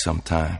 way sometime.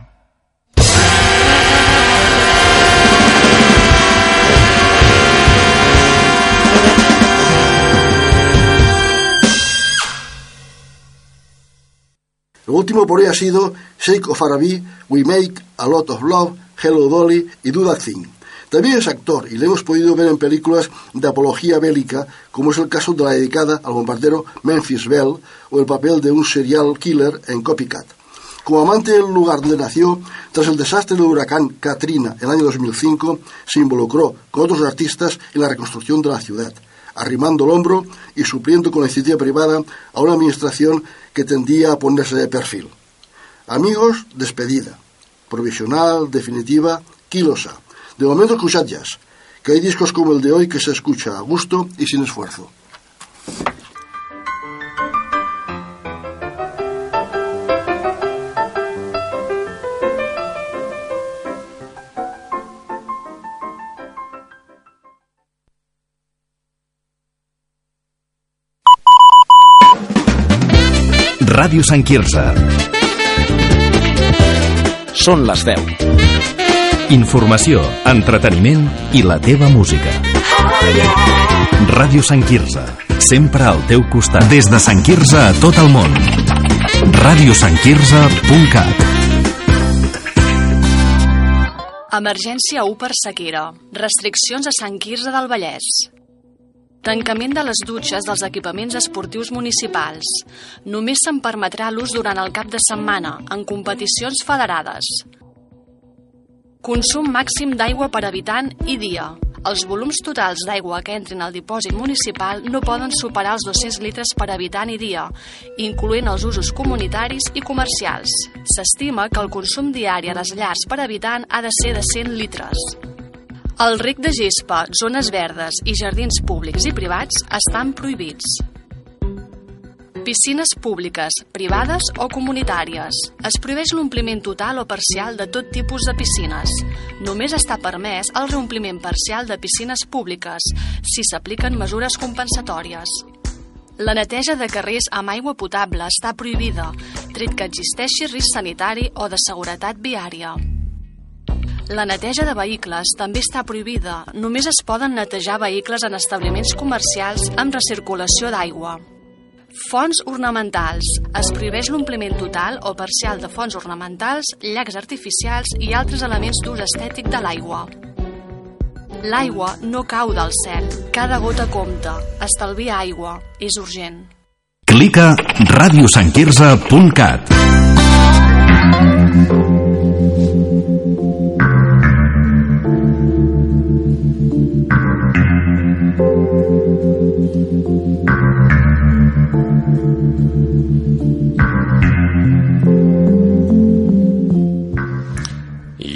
Lo último por hoy ha sido Shake of Arabi, We Make, A Lot of Love, Hello Dolly y Do That Thing. También es actor y le hemos podido ver en películas de apología bélica, como es el caso de la dedicada al bombardero Memphis Belle o el papel de un serial killer en Copycat. Como amante del lugar donde nació, tras el desastre del huracán Katrina en el año 2005, se involucró con otros artistas en la reconstrucción de la ciudad, arrimando el hombro y supliendo con la iniciativa privada a una administración que tendía a ponerse de perfil. Amigos, despedida. Provisional, definitiva, kilosa. De momento escuchad que hay discos como el de hoy que se escucha a gusto y sin esfuerzo. Ràdio Sant Quirze. Són les 10. Informació, entreteniment i la teva música. Ràdio Sant Quirze. Sempre al teu costat. Des de Sant Quirze a tot el món. radiosantquirze.cat Emergència 1 per sequera. Restriccions a Sant Quirze del Vallès. Tancament de les dutxes dels equipaments esportius municipals. Només se'n permetrà l'ús durant el cap de setmana, en competicions federades. Consum màxim d'aigua per habitant i dia. Els volums totals d'aigua que entrin al dipòsit municipal no poden superar els 200 litres per habitant i dia, incloent els usos comunitaris i comercials. S'estima que el consum diari a les llars per habitant ha de ser de 100 litres. El rec de gespa, zones verdes i jardins públics i privats estan prohibits. Piscines públiques, privades o comunitàries. Es prohibeix l'ompliment total o parcial de tot tipus de piscines. Només està permès el reompliment parcial de piscines públiques si s'apliquen mesures compensatòries. La neteja de carrers amb aigua potable està prohibida, tret que existeixi risc sanitari o de seguretat viària. La neteja de vehicles també està prohibida. Només es poden netejar vehicles en establiments comercials amb recirculació d'aigua. Fonts ornamentals. Es prohibeix l'ompliment total o parcial de fonts ornamentals, llacs artificials i altres elements d'ús estètic de l'aigua. L'aigua no cau del cel. Cada gota compta. Estalvia aigua. És urgent. Clica radiosantquirze.cat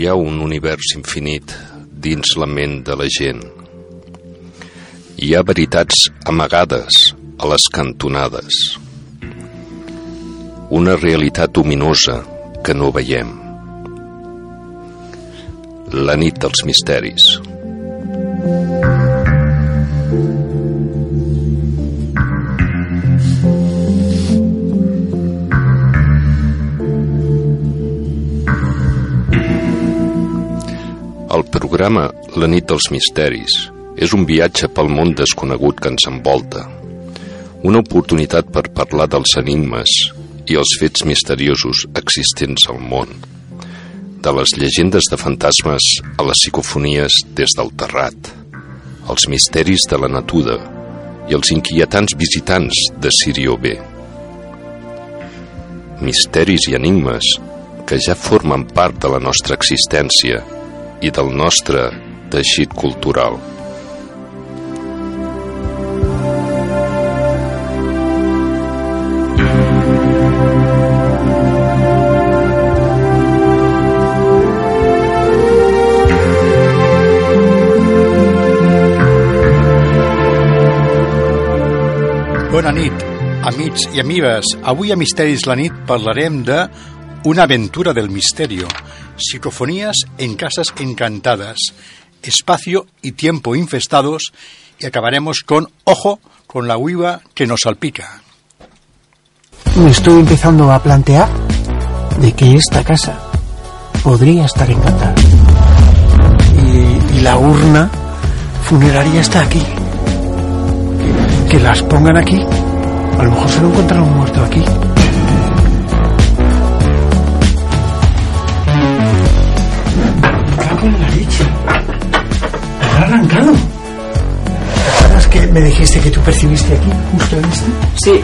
Hi ha un univers infinit dins la ment de la gent. Hi ha veritats amagades a les cantonades. Una realitat ominosa que no veiem. La nit dels misteris. El programa La nit dels misteris és un viatge pel món desconegut que ens envolta. Una oportunitat per parlar dels enigmes i els fets misteriosos existents al món. de les llegendes de fantasmes a les psicofonies des del terrat, els misteris de la natura i els inquietants visitants de Sirio B. Misteris i enigmes que ja formen part de la nostra existència i del nostre teixit cultural. Bona nit, amics i amigues. Avui a Misteris la nit parlarem de Una aventura del misterio, psicofonías en casas encantadas, espacio y tiempo infestados y acabaremos con Ojo con la huiva que nos salpica. Me estoy empezando a plantear de que esta casa podría estar encantada. Y, y la urna funeraria está aquí. Que, las pongan aquí. A lo mejor se lo encontraron muerto aquí. En la leche. Me lo ha arrancado. ¿Te acuerdas que me dijiste que tú percibiste aquí, justo en este? Sí.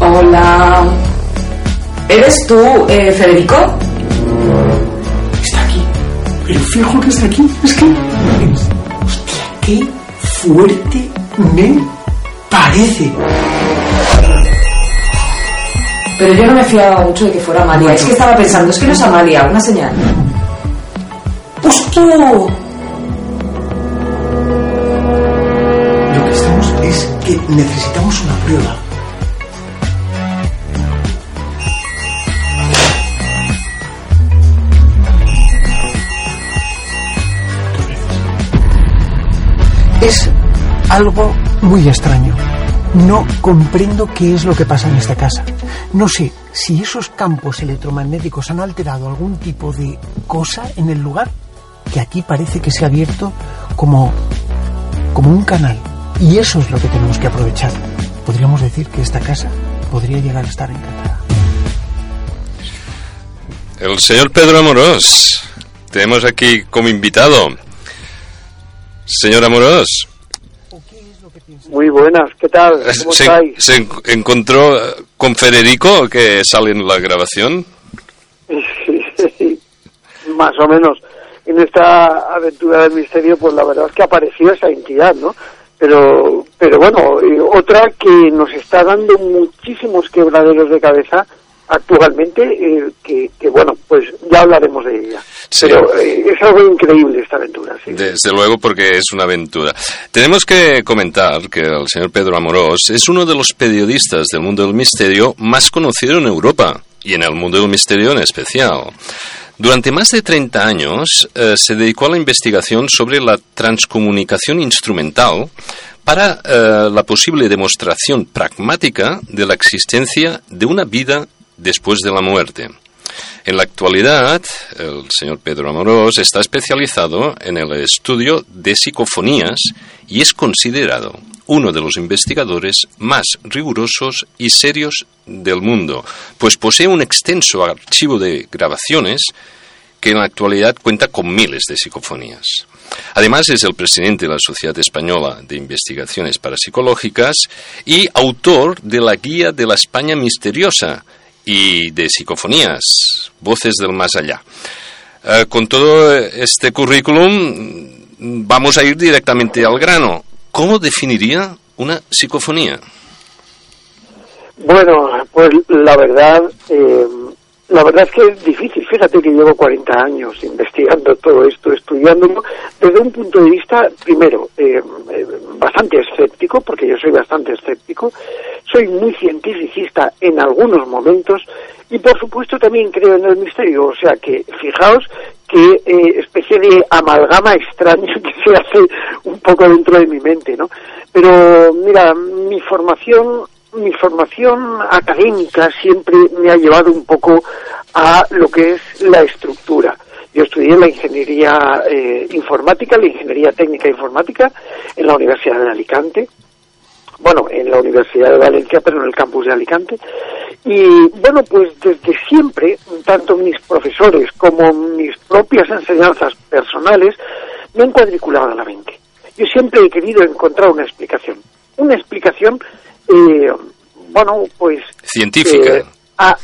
Hola. ¿Eres tú, eh, Federico? Está aquí. Pero fijo que está aquí. Es que. Hostia, qué fuerte me parece. Pero yo no me fiaba mucho de que fuera Amalia. Es que estaba pensando, es que no es Amalia, una señal. ¡Hostia! Lo que estamos es que necesitamos una prueba. Es algo muy extraño. No comprendo qué es lo que pasa en esta casa. No sé si esos campos electromagnéticos han alterado algún tipo de cosa en el lugar que aquí parece que se ha abierto como, como un canal. Y eso es lo que tenemos que aprovechar. Podríamos decir que esta casa podría llegar a estar encantada. El señor Pedro Amorós, tenemos aquí como invitado. Señor Amorós, Muy buenas, ¿qué tal? ¿Cómo ¿se, estáis? se en- encontró eh, con Federico que sale en la grabación? Más o menos. En esta aventura del misterio, pues la verdad es que apareció esa entidad, ¿no? Pero, pero bueno, y otra que nos está dando muchísimos quebraderos de cabeza actualmente, eh, que, que bueno, pues ya hablaremos de ella. Sí. Pero eh, es algo increíble esta aventura, sí. Desde luego, porque es una aventura. Tenemos que comentar que el señor Pedro Amorós es uno de los periodistas del mundo del misterio más conocido en Europa y en el mundo del misterio en especial. Durante más de 30 años eh, se dedicó a la investigación sobre la transcomunicación instrumental para eh, la posible demostración pragmática de la existencia de una vida después de la muerte. En la actualidad, el señor Pedro Amorós está especializado en el estudio de psicofonías y es considerado uno de los investigadores más rigurosos y serios del mundo, pues posee un extenso archivo de grabaciones que en la actualidad cuenta con miles de psicofonías. Además, es el presidente de la Sociedad Española de Investigaciones Parapsicológicas y autor de la Guía de la España Misteriosa y de Psicofonías, Voces del Más Allá. Eh, con todo este currículum, vamos a ir directamente al grano. ¿Cómo definiría una psicofonía? Bueno, pues la verdad, eh, la verdad es que es difícil. Fíjate que llevo 40 años investigando todo esto, estudiándolo desde un punto de vista, primero, eh, eh, bastante escéptico, porque yo soy bastante escéptico, soy muy cientificista en algunos momentos y por supuesto también creo en el misterio. O sea que, fijaos qué eh, especie de amalgama extraña que se hace un poco dentro de mi mente, ¿no? Pero mira, mi formación mi formación académica siempre me ha llevado un poco a lo que es la estructura. Yo estudié la ingeniería eh, informática, la ingeniería técnica informática en la Universidad de Alicante, bueno, en la Universidad de Valencia, pero en el campus de Alicante. Y bueno, pues desde siempre, tanto mis profesores como mis propias enseñanzas personales me han cuadriculado la mente. Yo siempre he querido encontrar una explicación. Una explicación, eh, bueno, pues... Científica. eh, a-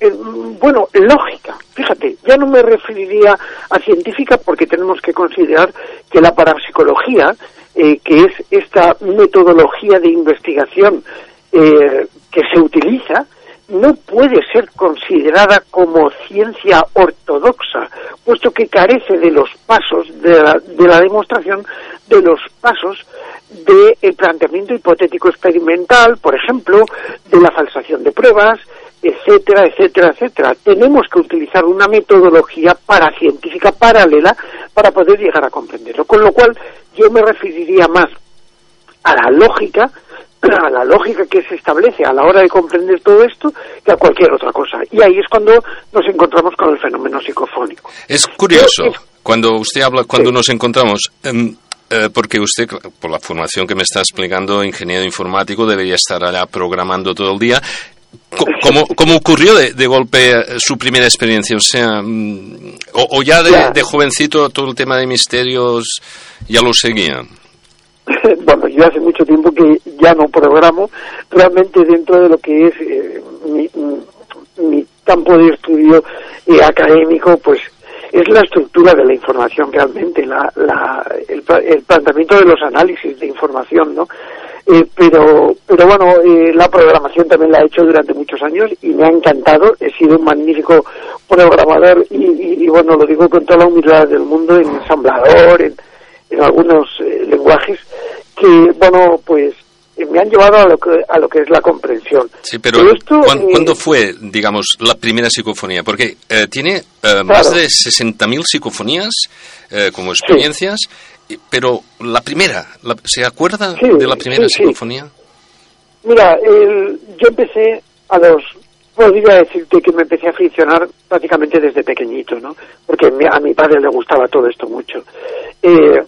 eh, bueno, lógica. Fíjate, ya no me referiría a científica porque tenemos que considerar que la parapsicología, eh, que es esta metodología de investigación eh, que se utiliza, no puede ser considerada como ciencia ortodoxa, puesto que carece de los pasos de la, de la demostración de los pasos del planteamiento hipotético experimental, por ejemplo, de la falsación de pruebas, etcétera, etcétera, etcétera. Tenemos que utilizar una metodología paracientífica paralela para poder llegar a comprenderlo. Con lo cual, yo me referiría más a la lógica, a la lógica que se establece a la hora de comprender todo esto, que a cualquier otra cosa. Y ahí es cuando nos encontramos con el fenómeno psicofónico. Es curioso, cuando usted habla, cuando nos encontramos, em, eh, porque usted, por la formación que me está explicando, ingeniero informático, debería estar allá programando todo el día. ¿Cómo, cómo ocurrió de, de golpe eh, su primera experiencia? O sea, mm, o, o ya de, de jovencito todo el tema de misterios ya lo seguía. bueno, yo hace mucho tiempo que ya no programo, realmente dentro de lo que es eh, mi, mi campo de estudio eh, académico, pues es la estructura de la información realmente, la, la, el, el planteamiento de los análisis de información, ¿no? Eh, pero, pero bueno, eh, la programación también la he hecho durante muchos años y me ha encantado. He sido un magnífico programador y, bueno, lo digo con toda la humildad del mundo en ensamblador, en, en algunos eh, lenguajes que, bueno, pues me han llevado a lo que, a lo que es la comprensión. Sí, pero Pero esto, ¿cuán- eh, ¿cuándo fue, digamos, la primera psicofonía? Porque eh, tiene eh, más de 60.000 psicofonías eh, como experiencias, pero la primera, la- ¿se acuerda Sí, de la primera sí, psicofonía? Mira, el- yo empecé a los, podría decirte que me empecé a aficionar prácticamente desde pequeñito, ¿no? Porque a mi padre le gustaba todo esto mucho. Eh,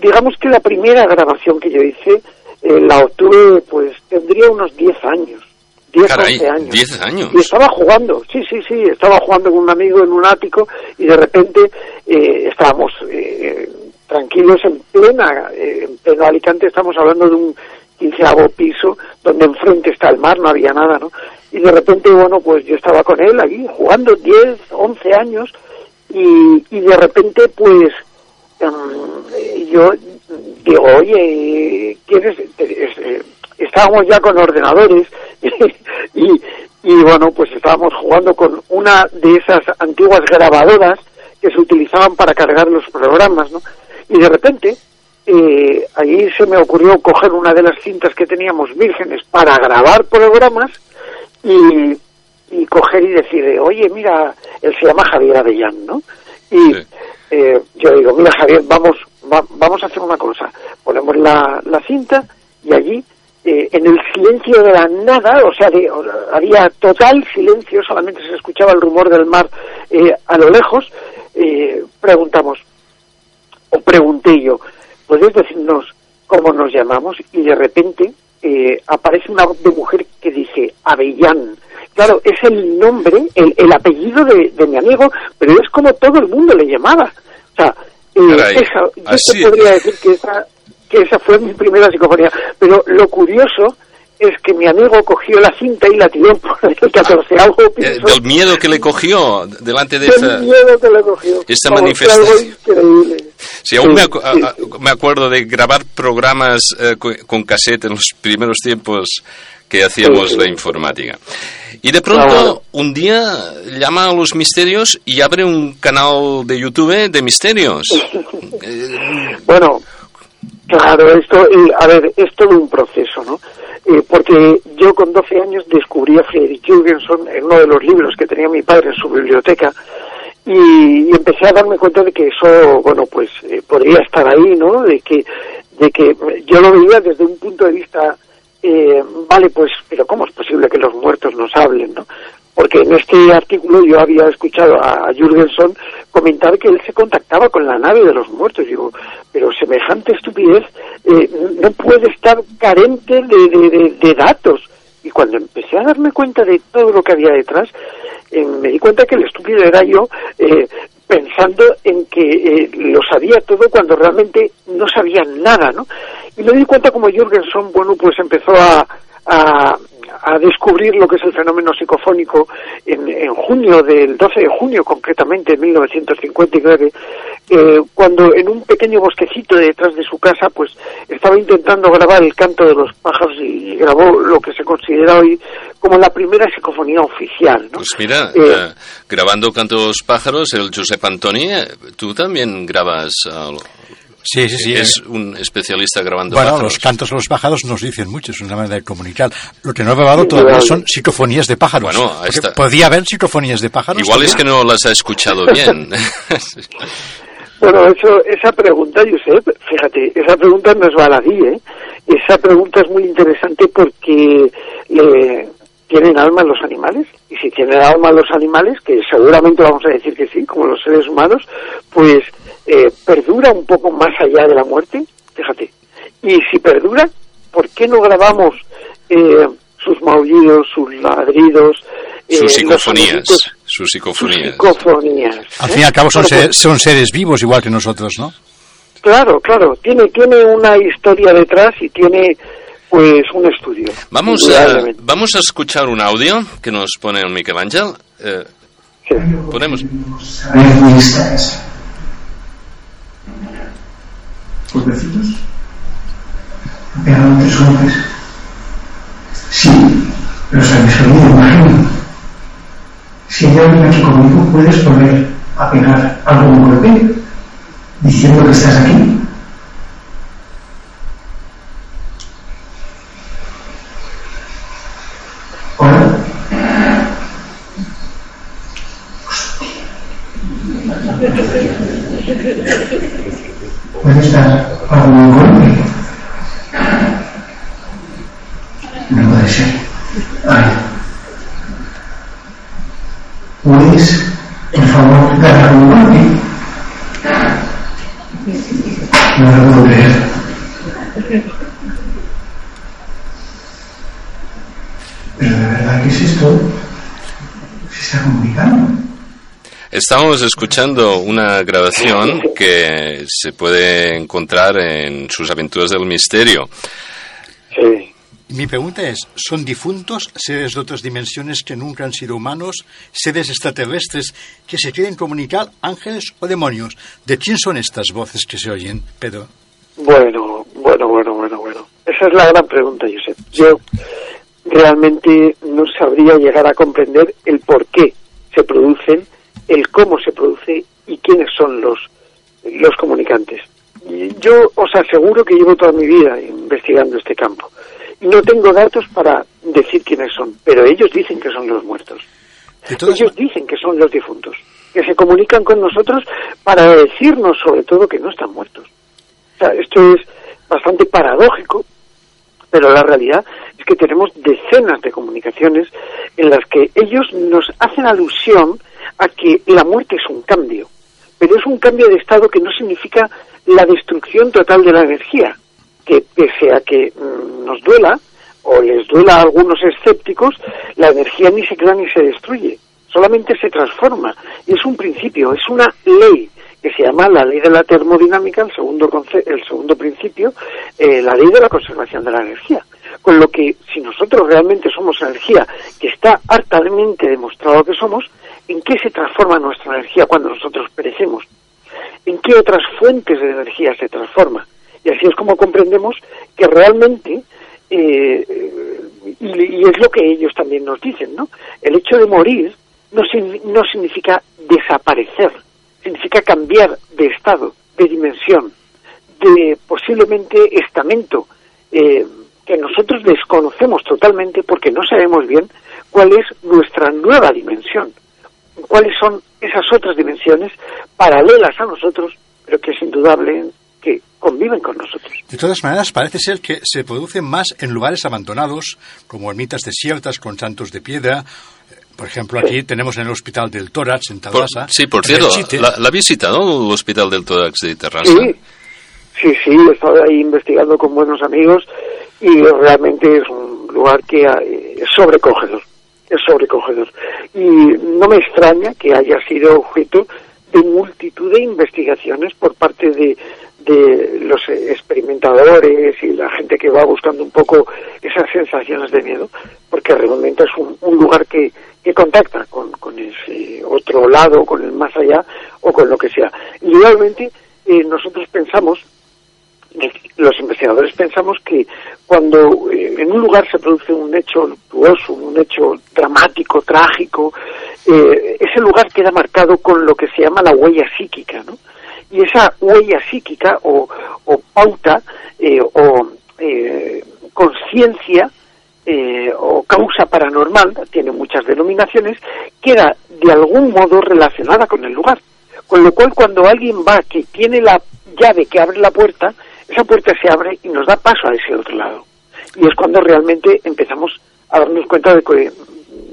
digamos que la primera grabación que yo hice eh, la obtuve, pues tendría unos 10 años. 10, Caray, 11 años. 10 años. Y estaba jugando, sí, sí, sí, estaba jugando con un amigo en un ático y de repente eh, estábamos eh, tranquilos en plena, eh, en pleno Alicante, estamos hablando de un quinceavo piso donde enfrente está el mar, no había nada, ¿no? Y de repente, bueno, pues yo estaba con él allí jugando 10, 11 años y, y de repente, pues em, yo digo, oye, ¿quieres? Es- eh, Estábamos ya con ordenadores y, y bueno, pues estábamos jugando con una de esas antiguas grabadoras que se utilizaban para cargar los programas, ¿no? Y de repente, eh, ahí se me ocurrió coger una de las cintas que teníamos vírgenes para grabar programas y, y coger y decirle, oye, mira, él se llama Javier Avellán, ¿no? Y eh, yo digo, mira, Javier, vamos, va- vamos a hacer una cosa. Ponemos la, la cinta y allí, eh, en el silencio de la nada, o sea, de- había total silencio, solamente se escuchaba el rumor del mar eh, a lo lejos, eh, preguntamos, o pregunté yo, ¿puedes decirnos cómo nos llamamos? Y de repente eh, aparece una mujer que dice Avellán. Claro, es el nombre, el, el apellido de, de mi amigo, pero es como todo el mundo le llamaba. O sea, Caray, esa, yo así- te podría decir que esa, que esa fue mi primera psicofonía. Pero lo curioso es que mi amigo cogió la cinta y la tiró por el catorceavo Eh, piso. del miedo que le cogió delante de Del esa... miedo que le cogió. Vamos, algo manifestación. increíble. Sí, aún me, acu- me acuerdo de grabar programas eh, co- con cassette en los primeros tiempos que hacíamos Sí, sí. la informática. Y de pronto, Claro. un día llama a los misterios y abre un canal de YouTube de misterios. Eh, Bueno, claro, esto, eh, a ver, es todo un proceso, ¿no? Eh, porque yo con 12 años descubrí a Friedrich Jürgenson en uno de los libros que tenía mi padre en su biblioteca y, y empecé a darme cuenta de que eso, bueno, pues eh, podría estar ahí, ¿no? De que, de que yo lo veía desde un punto de vista, eh, vale, pues, pero ¿cómo es posible que los muertos nos hablen, no? Porque en este artículo yo había escuchado a Jürgenson comentar que él se contactaba con la nave de los muertos. Digo, pero semejante estupidez eh, no puede estar carente de, de- datos. Y Y cuando empecé a darme cuenta de todo lo que había detrás, eh, me di cuenta que el estúpido era yo eh, pensando en que eh, lo sabía todo cuando realmente no sabía nada, ¿no? Y me di cuenta como Jürgenson, bueno, pues empezó a, a, a descubrir lo que es el fenómeno psicofónico en, en junio del 12 de junio concretamente de 1959 eh, cuando en un pequeño bosquecito detrás de su casa pues estaba intentando grabar el canto de los pájaros y grabó lo que se considera hoy como la primera psicofonía oficial ¿no? Pues mira, Eh, eh, grabando Canto de los Pájaros, el Josep Antoni, eh, tú también grabas... ah, Sí, sí, sí. Es un especialista grabando Bueno, pájaros. los cantos de los pájaros nos dicen mucho, es una manera de comunicar. Lo que no he probado todavía son psicofonías de pájaros. Bueno, esta- ¿Podría haber psicofonías de pájaros? Igual es que no las ha escuchado bien. Bueno, eso, esa pregunta, Josep, fíjate, esa pregunta no es baladí, ¿eh? Esa pregunta es muy interesante porque le- ¿tienen alma los animales? Y si tienen alma los animales, que seguramente vamos a decir que sí, como los seres humanos, pues eh, perdura un poco más allá de la muerte, fíjate. Y si perdura, ¿por qué no grabamos eh, sus maullidos, sus ladridos, eh, sus los psicofonías. Sus sus psicofonías. Al ¿eh? fin y al cabo son, pues, seres, son seres vivos igual que nosotros, ¿no? Claro, claro, tiene tiene una historia detrás y tiene pues un estudio. Vamos a, vamos a escuchar un audio que nos pone el Miguel Ángel. Eh, ponemos. Muy extrañas. ¿Pueblecitos? Pegaron tres golpes. Sí, pero sabes oído, imagino. Si hay alguien aquí conmigo, puedes volver a pegar algún golpe diciendo que estás aquí. Estamos escuchando una grabación que se puede encontrar en sus aventuras del misterio. Mi pregunta es, ¿son difuntos seres de otras dimensiones que nunca han sido humanos, seres extraterrestres que se quieren comunicar, ángeles o demonios? ¿De quién son estas voces que se oyen, Pedro? Bueno, bueno, bueno, bueno, bueno. Esa es la gran pregunta, Josep. Yo realmente no sabría llegar a comprender el por qué se producen, el cómo se produce y quiénes son los, los comunicantes. Yo os aseguro que llevo toda mi vida investigando este campo y no tengo datos para decir quiénes son, pero ellos dicen que son los muertos. Ellos dicen que son los difuntos, que se comunican con nosotros para decirnos sobre todo que no están muertos. O sea, esto es bastante paradójico, pero la realidad es que tenemos decenas de comunicaciones en las que ellos nos hacen alusión a que la muerte es un cambio, pero es un cambio de estado que no significa la destrucción total de la energía, que pese a que mm, nos duela, o les duela a algunos escépticos, la energía ni se crea ni se destruye, solamente se transforma. Y es un principio, es una ley que se llama la ley de la termodinámica, el segundo, conce- el segundo principio, eh, la ley de la conservación de la energía. Con lo que, si nosotros realmente somos energía, que está hartamente demostrado que somos, ¿en qué se transforma nuestra energía cuando nosotros perecemos? ¿En qué otras fuentes de energía se transforma? Y así es como comprendemos que realmente, eh, y, es lo que ellos también nos dicen, ¿no? El hecho de morir no, no significa desaparecer, significa cambiar de estado, de dimensión, de posiblemente estamento, eh, que nosotros desconocemos totalmente porque no sabemos bien cuál es nuestra nueva dimensión, cuáles son esas otras dimensiones paralelas a nosotros, pero que es indudable que conviven con nosotros. De todas maneras, parece ser que se producen más en lugares abandonados, como ermitas desiertas con santos de piedra. Por ejemplo, aquí tenemos en el Hospital del Tórax, en Por- Tarrasa. sí, por cierto, la, la visita, ¿no? El Hospital del Tórax de Terrassa. Sí, sí, sí, he estado ahí investigando con buenos amigos y realmente es un lugar que eh, es sobrecogedor, es sobrecogedor. Y no me extraña que haya sido objeto de multitud de investigaciones por parte de, de los experimentadores y la gente que va buscando un poco esas sensaciones de miedo, porque realmente es un, un lugar que, que contacta con, con, ese otro lado, con el más allá o con lo que sea. Y realmente eh, nosotros pensamos, los investigadores pensamos que cuando eh, en un lugar se produce un hecho luctuoso, un hecho dramático, trágico, eh, ese lugar queda marcado con lo que se llama la huella psíquica, ¿no? y esa huella psíquica o, pauta eh, o eh, conciencia eh, o causa paranormal, tiene muchas denominaciones, queda de algún modo relacionada con el lugar. Con lo cual cuando alguien va que tiene la llave que abre la puerta, esa puerta se abre y nos da paso a ese otro lado. Y es cuando realmente empezamos a darnos cuenta de que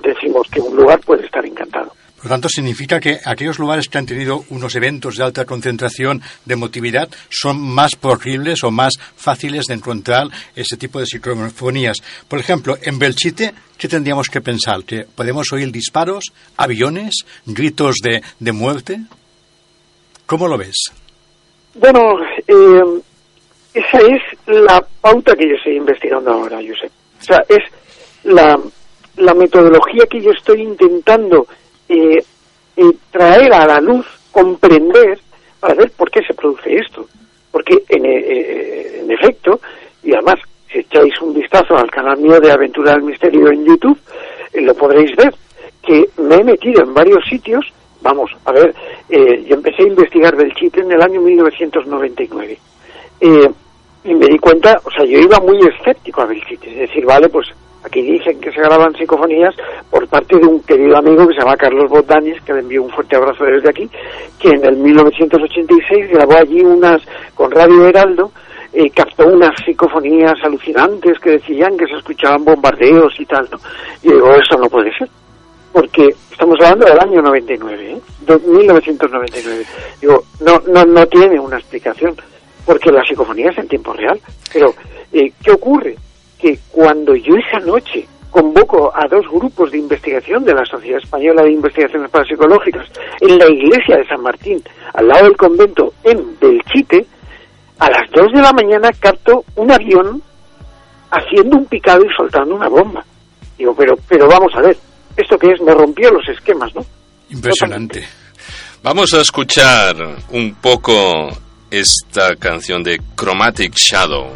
decimos que un lugar puede estar encantado. Por lo tanto, significa que aquellos lugares que han tenido unos eventos de alta concentración de emotividad son más posibles o más fáciles de encontrar ese tipo de psicofonías. Por ejemplo, en Belchite, ¿qué tendríamos que pensar? ¿Que podemos oír disparos, aviones, gritos de, de muerte? ¿Cómo lo ves? Bueno, eh, esa es la pauta que yo estoy investigando ahora, Josep. O sea, es la, metodología que yo estoy intentando eh, eh, traer a la luz, comprender, para ver por qué se produce esto. Porque, en, eh, en efecto, y además, si echáis un vistazo al canal mío de Aventura del Misterio en YouTube, eh, lo podréis ver, que me he metido en varios sitios, vamos, a ver, eh, yo empecé a investigar del chip en el año 1999. Eh, y me di cuenta, o sea, yo iba muy escéptico a Belchite, es decir, vale, pues aquí dicen que se graban psicofonías por parte de un querido amigo que se llama Carlos Botanis, que le envío un fuerte abrazo desde aquí, que en el 1986 grabó allí unas, con Radio Heraldo, eh, captó unas psicofonías alucinantes que decían que se escuchaban bombardeos y tal, ¿no? Y digo, eso no puede ser, porque estamos hablando del año 99, ¿eh? De 1999. Digo, no, no, no tiene una explicación, porque la psicofonía es en tiempo real. Pero, eh, ¿qué ocurre? Que cuando yo esa noche convoco a dos grupos de investigación de la Sociedad Española de Investigaciones Parapsicológicas en la iglesia de San Martín, al lado del convento en Belchite, a las 2 de la mañana capto un avión haciendo un picado y soltando una bomba. Digo, pero, pero vamos a ver, ¿esto qué es? Me rompió los esquemas, ¿no? Impresionante. Vamos a escuchar un poco esta canción de Chromatic Shadow.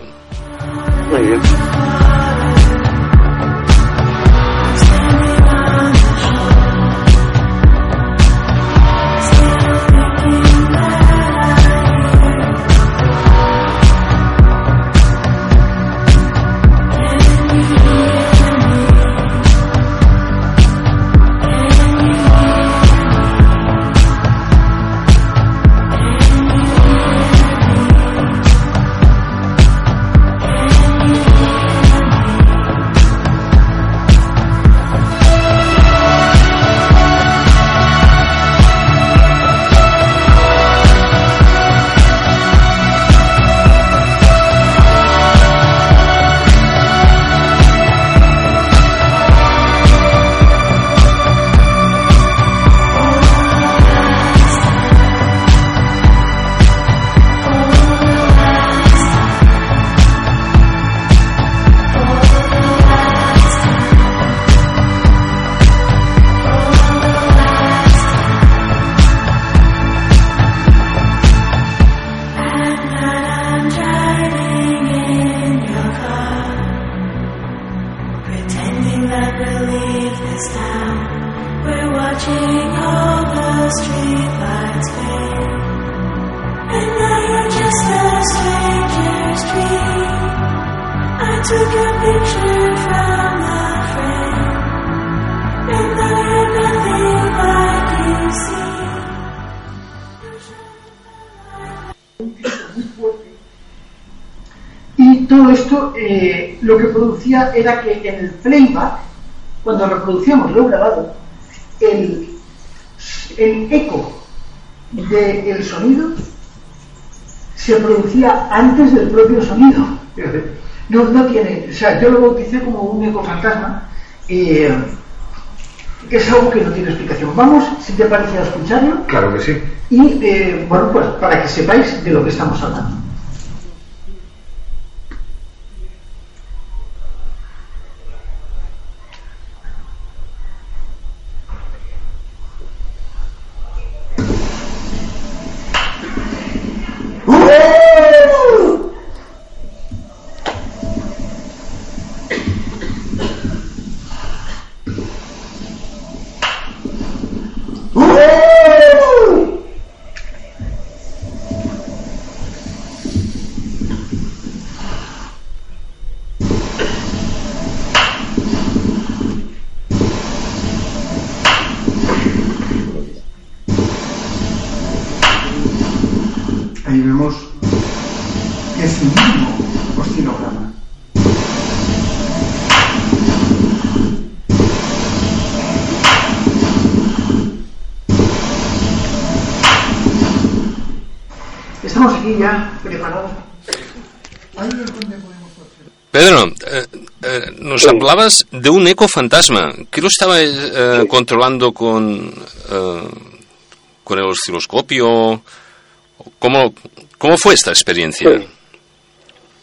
Lo que producía era que en el playback, cuando reproducíamos lo grabado, el, el eco del sonido se producía antes del propio sonido. No, no tiene, o sea, yo lo bauticé como un eco fantasma eh, es algo que no tiene explicación. Vamos, si te parece, a escucharlo. Claro que sí. Y, eh, bueno, pues para que sepáis de lo que estamos hablando. Ahí vemos que es el mismo oscilograma. Estamos aquí ya podemos Pedro, eh, eh, nos hablabas de un eco fantasma. ¿Qué lo estaba eh, controlando con, eh, con el osciloscopio? ¿Cómo, ¿Cómo fue esta experiencia? Sí.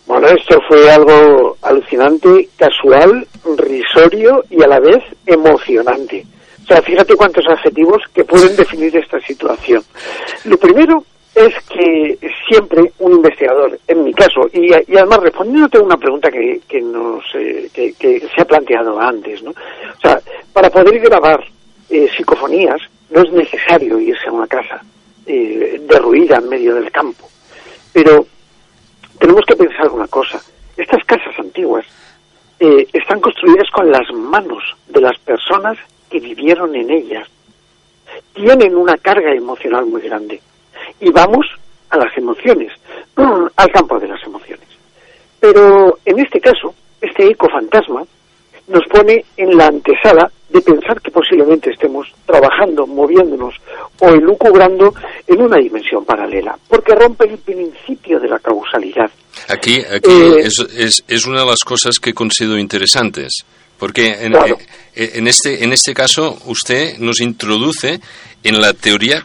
Bueno, esto fue algo alucinante, casual, risorio y a la vez emocionante. O sea, fíjate cuántos adjetivos que pueden definir esta situación. Lo primero es que siempre un investigador, en mi caso, y, y además respondiéndote a una pregunta que, que, nos, eh, que, se ha planteado antes, ¿no? O sea, para poder grabar eh, psicofonías no es necesario irse a una casa eh, derruida en medio del campo. Pero tenemos que pensar una cosa. Estas casas antiguas eh, están construidas con las manos de las personas que vivieron en ellas. Tienen una carga emocional muy grande. Y vamos a las emociones, al campo de las emociones. Pero en este caso, este eco fantasma nos pone en la antesala de pensar que posiblemente estemos trabajando, moviéndonos o elucubrando en una dimensión paralela, porque rompe el principio de la causalidad. Aquí, aquí Eh, es, es, es una de las cosas que considero interesantes, porque en, Claro. eh, en, este, en este caso usted nos introduce en la teoría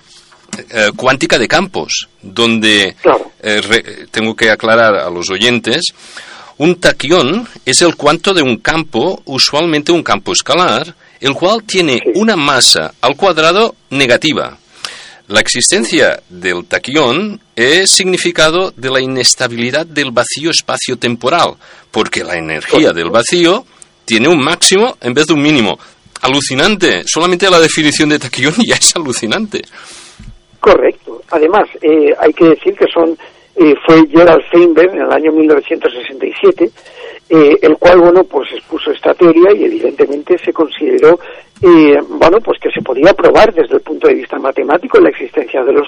eh, cuántica de campos, donde eh, re- tengo que aclarar a los oyentes, un taquión es el cuanto de un campo, usualmente un campo escalar, el cual tiene una masa al cuadrado negativa. La existencia del taquión es significado de la inestabilidad del vacío espacio-temporal, porque la energía del vacío tiene un máximo en vez de un mínimo. Alucinante. Solamente la definición de taquión ya es alucinante. Correcto. Además, eh, hay que decir que son eh, fue Gerald Feinberg en el año 1967, eh, el cual, bueno, pues expuso esta teoría y evidentemente se consideró, eh, bueno, pues que se podía probar desde el punto de vista matemático la existencia de los,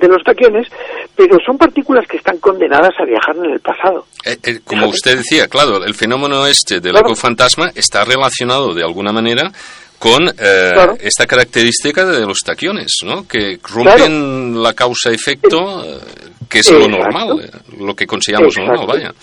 de los taquiones, pero son partículas que están condenadas a viajar en el pasado. Eh, eh, como usted decía, claro, el fenómeno este del Claro. ecofantasma está relacionado de alguna manera con eh, Claro. esta característica de los taquiones, ¿no? Que rompen la causa-efecto, eh, que es lo normal, eh, lo que consideramos normal, vaya.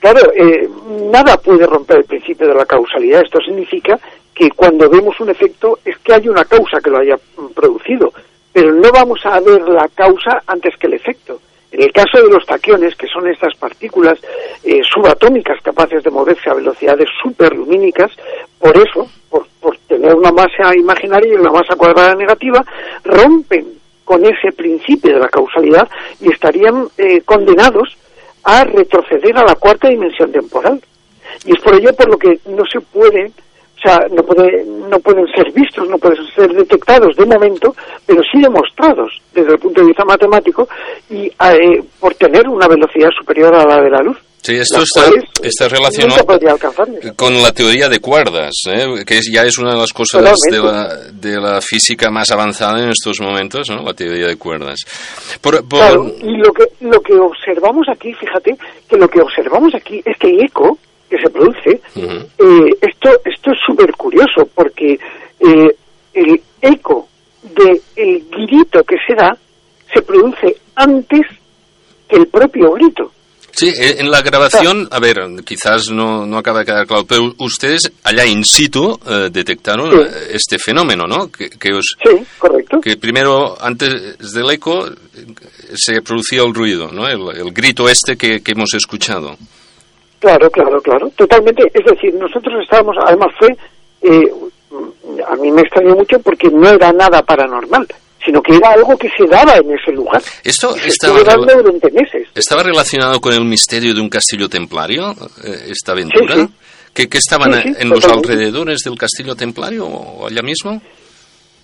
Claro, eh, nada puede romper el principio de la causalidad. Esto significa que cuando vemos un efecto es que hay una causa que lo haya mm, producido, pero no vamos a ver la causa antes que el efecto. En el caso de los taquiones, que son estas partículas eh, subatómicas capaces de moverse a velocidades superlumínicas, por eso, por, por tener una masa imaginaria y una masa cuadrada negativa, rompen con ese principio de la causalidad y estarían eh, condenados a retroceder a la cuarta dimensión temporal. Y es por ello por lo que no se puede, o sea, no, puede, no pueden ser vistos, no pueden ser detectados de momento, pero sí demostrados desde el punto de vista matemático y eh, por tener una velocidad superior a la de la luz. Sí, esto está, relacionado con la teoría de cuerdas, ¿eh? que es- ya es una de las cosas de la, de la física más avanzada en estos momentos, ¿no? la teoría de cuerdas. Por, por- Claro, y lo que, lo que observamos aquí, fíjate, que lo que observamos aquí, este eco que se produce, eh, esto, esto es súper curioso, porque eh, el eco del el grito que se da se produce antes que el propio grito. Sí, eh, en la grabación, a ver, quizás no, no acaba de quedar claro, pero ustedes allá in situ eh, detectaron eh, este fenómeno, ¿no? Que, que os, Sí, correcto. que primero, antes del eco, se producía el ruido, ¿no? El, el grito este que, que hemos escuchado. Claro, claro, claro. Totalmente. Es decir, nosotros estábamos, además fue, eh, a mí me extrañó mucho porque no era nada paranormal, sino que era algo que se daba en ese lugar. Esto Se estaba, dando durante meses. estaba relacionado con el misterio de un castillo templario, eh, esta aventura. Sí, sí. ¿Que, que estaban Sí, en los alrededores del castillo templario o allá mismo?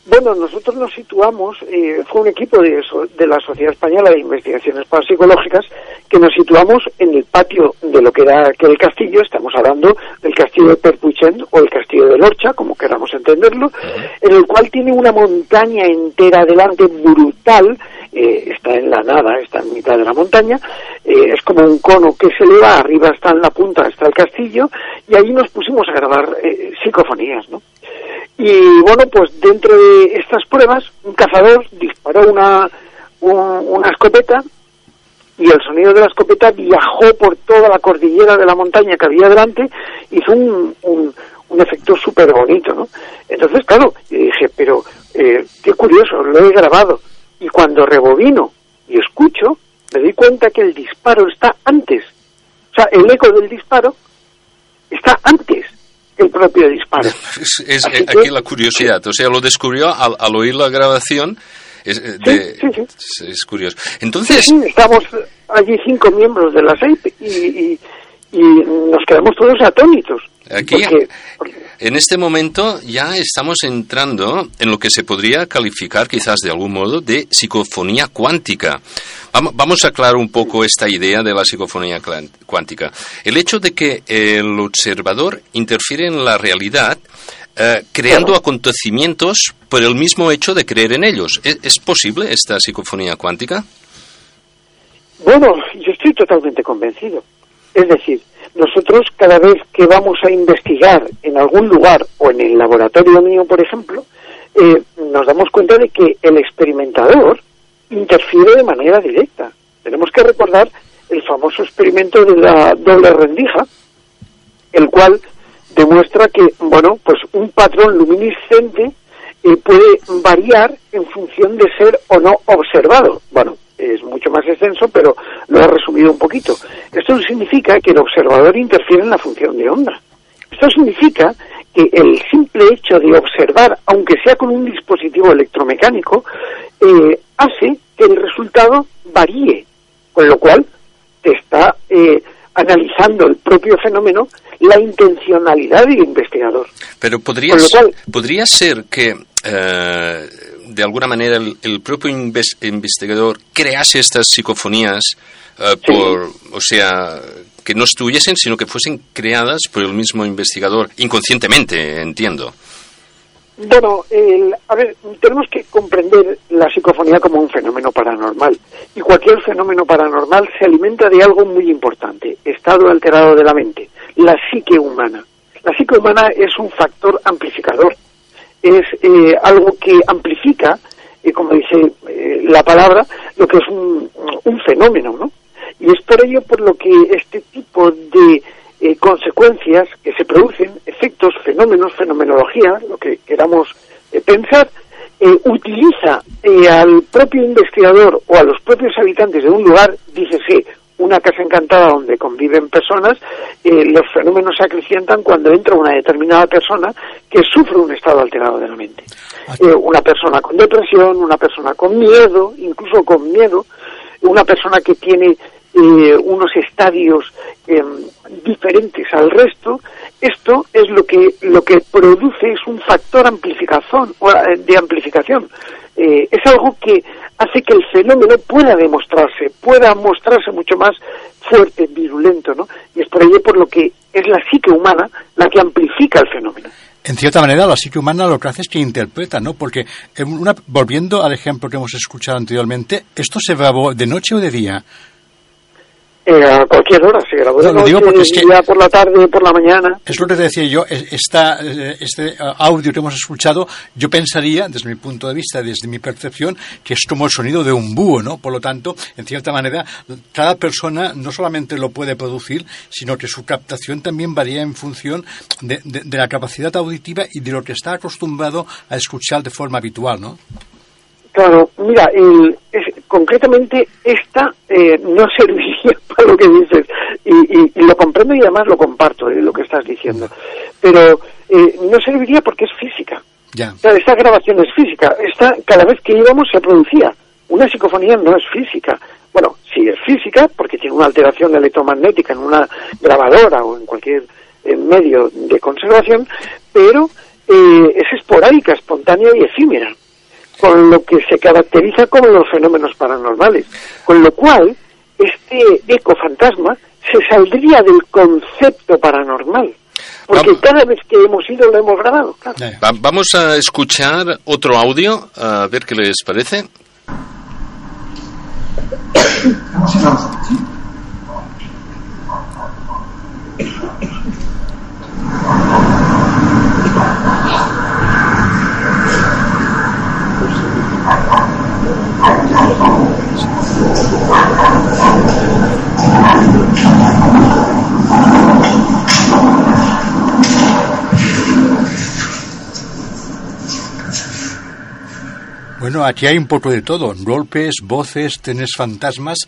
Bueno, nosotros nos situamos, eh, fue un equipo de, so- de la Sociedad Española de Investigaciones Parapsicológicas que nos situamos en el patio de lo que era aquel castillo, estamos hablando del castillo de Perpuchen o el castillo de Lorcha, como queramos entenderlo, en el cual tiene una montaña entera delante brutal, eh, está en la nada, está en mitad de la montaña, eh, es como un cono que se eleva, arriba está en la punta, está el castillo, y ahí nos pusimos a grabar eh, psicofonías, ¿no? Y bueno, pues dentro de estas pruebas, un cazador disparó una, un- una escopeta y el sonido de la escopeta viajó por toda la cordillera de la montaña que había delante, hizo un, un, un efecto súper bonito, ¿no? Entonces, claro, dije, pero eh, qué curioso, lo he grabado. Y cuando rebobino y escucho, me doy cuenta que el disparo está antes. O sea, el eco del disparo está antes el propio disparo. Es, eh, que- aquí la curiosidad, o sea, lo descubrió al, al oír la grabación. Es, eh, de- es- es curioso. Entonces, Sí, sí, estamos allí cinco miembros de la SEIP y, y, y nos quedamos todos atónitos. Aquí, Porque- en este momento, ya estamos entrando en lo que se podría calificar, quizás de algún modo, de psicofonía cuántica. Vam- Vamos a aclarar un poco esta idea de la psicofonía cuántica. El hecho de que el observador interfiere en la realidad eh, creando acontecimientos por el mismo hecho de creer en ellos. ¿Es, es posible esta psicofonía cuántica? Bueno, yo estoy totalmente convencido. Es decir, nosotros cada vez que vamos a investigar en algún lugar o en el laboratorio mío, por ejemplo, eh, nos damos cuenta de que el experimentador interfiere de manera directa. Tenemos que recordar el famoso experimento de la doble rendija, el cual demuestra que, bueno, pues un patrón luminiscente eh, puede variar en función de ser o no observado. Bueno, es mucho más extenso, pero lo he resumido un poquito. Esto significa que el observador interfiere en la función de onda. Esto significa que el simple hecho de observar, aunque sea con un dispositivo electromecánico, eh, hace que el resultado varíe, con lo cual te está eh, analizando el propio fenómeno la intencionalidad del investigador. Pero podría, cual- podría ser que, eh, de alguna manera, el, el propio inves- investigador crease estas psicofonías eh, por, o sea, que no estuviesen, sino que fuesen creadas por el mismo investigador, inconscientemente, entiendo. Bueno, el- a ver, tenemos que comprender la psicofonía como un fenómeno paranormal. Y cualquier fenómeno paranormal se alimenta de algo muy importante, estado alterado de la mente, la psique humana. La psique humana es un factor amplificador. Es eh, algo que amplifica, eh, como dice eh, la palabra, lo que es un, fenómeno, ¿no? Y es por ello por lo que este tipo de eh, consecuencias que se producen, efectos, fenómenos, fenomenología, lo que queramos eh, pensar, utiliza al propio investigador o a los propios habitantes de un lugar, dícese una casa encantada donde conviven personas, eh, los fenómenos se acrecientan cuando entra una determinada persona que sufre un estado alterado de la mente. Eh, una persona con depresión, una persona con miedo, incluso con miedo, una persona que tiene eh, unos estadios eh, diferentes al resto, esto es lo que lo que produce es un factor amplificación eh, de amplificación. Eh, es algo que hace que el fenómeno pueda demostrarse, pueda mostrarse mucho más fuerte, virulento, ¿no? Y es por ello por lo que es la psique humana la que amplifica el fenómeno. En cierta manera, la psique humana lo que hace es que interpreta, ¿no? Porque, en una- volviendo al ejemplo que hemos escuchado anteriormente, ¿esto se grabó de noche o de día? Eh, a cualquier hora No, lo digo porque es que- día por la tarde, por la mañana. Es lo que te decía yo, es- esta, eh, este eh, audio que hemos escuchado, yo pensaría, desde mi punto de vista, desde mi percepción, que es como el sonido de un búho, ¿no? Por lo tanto, en cierta manera, cada persona no solamente lo puede producir, sino que su captación también varía en función de, de- de la capacidad auditiva y de lo que está acostumbrado a escuchar de forma habitual, ¿no? Claro, mira, el- es- concretamente esta eh, no serviría para lo que dices y, y- y lo comprendo y además lo comparto eh, lo que estás diciendo, pero eh, no serviría porque es física. Ya. O sea, esta grabación es física. Esta, cada vez que íbamos se producía. Una psicofonía no es física. Bueno, sí es física porque tiene una alteración electromagnética en una grabadora o en cualquier eh, medio de conservación, pero eh, es esporádica, espontánea y efímera, con lo que se caracteriza como los fenómenos paranormales. Con lo cual, este eco fantasma se saldría del concepto paranormal. Porque cada vez que hemos ido lo hemos grabado, claro. Va- vamos a escuchar otro audio, a ver qué les parece. Bueno, aquí hay un poco de todo. Golpes, voces, tenés fantasmas.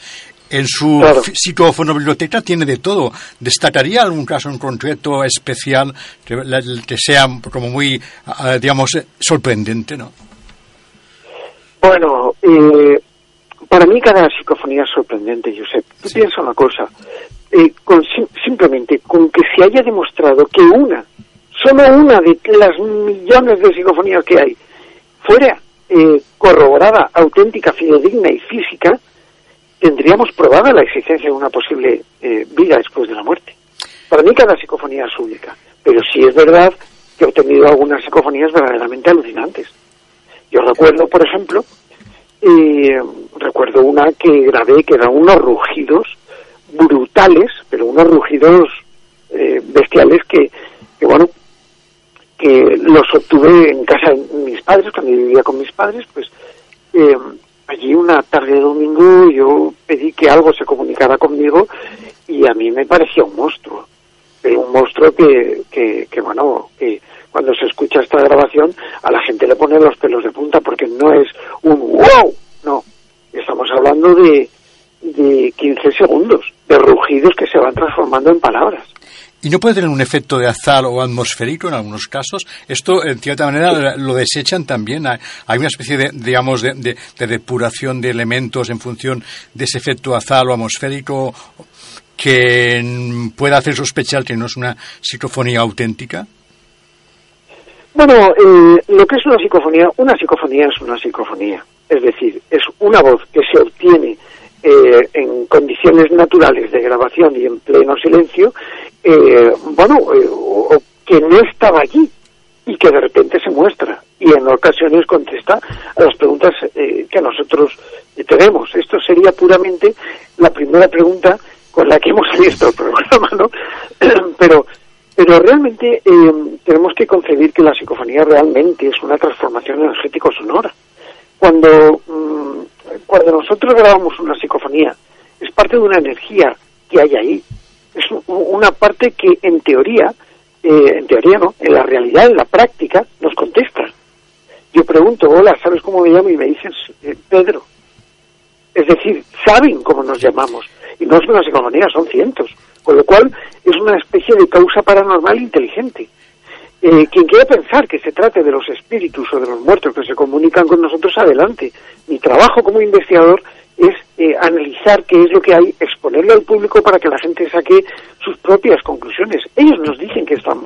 En su Claro. psicofonobiblioteca tiene de todo. ¿Destacaría algún caso en concreto especial que, que sea como muy, ah, digamos, sorprendente, no? Bueno, eh, para mí cada psicofonía es sorprendente, Josep. Tú piensa una cosa, eh, con sim- simplemente con que se haya demostrado que una, solo una de las millones de psicofonías que hay, fuera eh, corroborada, auténtica, fidedigna y física, tendríamos probada la existencia de una posible eh, vida después de la muerte. Para mí cada psicofonía es única, pero sí es verdad que he obtenido algunas psicofonías verdaderamente alucinantes. Recuerdo, por ejemplo, eh, recuerdo una que grabé que eran unos rugidos brutales, pero unos rugidos eh, bestiales que, que, bueno, que los obtuve en casa de mis padres, cuando yo vivía con mis padres, pues eh, allí una tarde de domingo yo pedí que algo se comunicara conmigo y a mí me parecía un monstruo, un monstruo que, que, que bueno, que cuando se escucha esta grabación a la gente le pone los pelos de punta porque no es un wow, no, estamos hablando de, de 15 segundos, de rugidos que se van transformando en palabras. ¿Y no puede tener un efecto de azar o atmosférico en algunos casos? Esto, en cierta manera, lo desechan también. Hay una especie de, digamos, de, de- de depuración de elementos en función de ese efecto azar o atmosférico que pueda hacer sospechar que no es una psicofonía auténtica. Bueno, eh, lo que es una psicofonía, una psicofonía es una psicofonía. Es decir, es una voz que se obtiene eh, en condiciones naturales de grabación y en pleno silencio, eh, bueno, eh, o, que no estaba allí y que de repente se muestra y en ocasiones contesta a las preguntas eh, que nosotros tenemos. Esto sería puramente la primera pregunta con la que hemos abierto el programa, ¿no? Pero pero realmente eh, tenemos que concebir que la psicofonía realmente es una transformación energético-sonora. Cuando, mm, cuando nosotros grabamos una psicofonía, es parte de una energía que hay ahí. Es una parte que en teoría, eh, en teoría no, en la realidad, en la práctica, nos contesta. Yo pregunto, hola, ¿sabes cómo me llamo? Y me dicen, "Eh, Pedro. Es decir, saben cómo nos llamamos. Y no es una psicofonía, son cientos. Con lo cual, una especie de causa paranormal inteligente. Eh, quien quiera pensar que se trate de los espíritus o de los muertos que se comunican con nosotros, adelante. Mi trabajo como investigador es eh, analizar qué es lo que hay, exponerlo al público para que la gente saque sus propias conclusiones. Ellos nos dicen que están.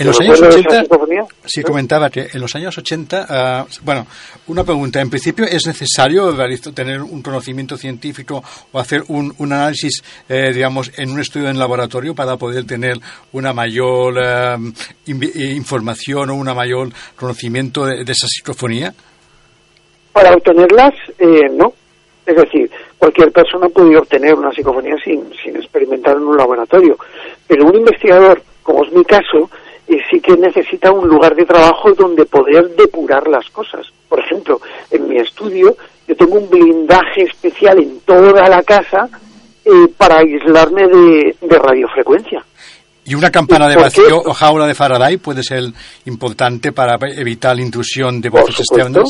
En los ¿Te años recuerdas esa 80, psicofonía? sí comentaba que en los años 80, ah, bueno, una pregunta. En principio, ¿es necesario tener un conocimiento científico o hacer un, un análisis, eh, digamos, en un estudio en laboratorio para poder tener una mayor eh, información o una mayor conocimiento de, de esa psicofonía? Para obtenerlas, eh, no. Es decir, cualquier persona puede obtener una psicofonía sin, sin experimentar en un laboratorio, pero un investigador, como es mi caso, eh, sí que necesita un lugar de trabajo donde poder depurar las cosas. Por ejemplo, en mi estudio yo tengo un blindaje especial en toda la casa eh, para aislarme de, de radiofrecuencia. ¿Y una campana de vacío o jaula de Faraday puede ser importante para evitar la intrusión de voces externas?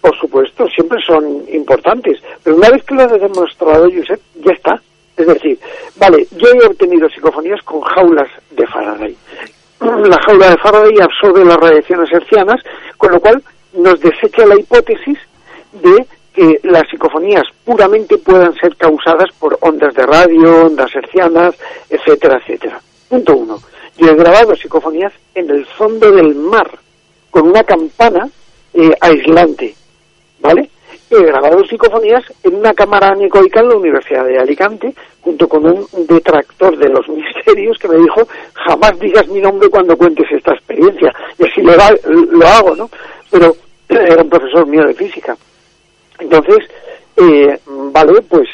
Por supuesto, siempre son importantes, pero una vez que lo has demostrado, Josep, ya está. Es decir, vale, yo he obtenido psicofonías con jaulas de Faraday. La jaula de Faraday absorbe las radiaciones hercianas, con lo cual nos desecha la hipótesis de que las psicofonías puramente puedan ser causadas por ondas de radio, ondas hercianas, etcétera, etcétera. Punto uno. Yo he grabado psicofonías en el fondo del mar, con una campana eh, aislante, ¿vale? He grabado psicofonías en una cámara anecoica en la Universidad de Alicante, junto con un detractor de los misterios que me dijo, jamás digas mi nombre cuando cuentes esta experiencia. Y así lo, lo hago, ¿no? Pero era un profesor mío de física. Entonces, eh, vale, pues,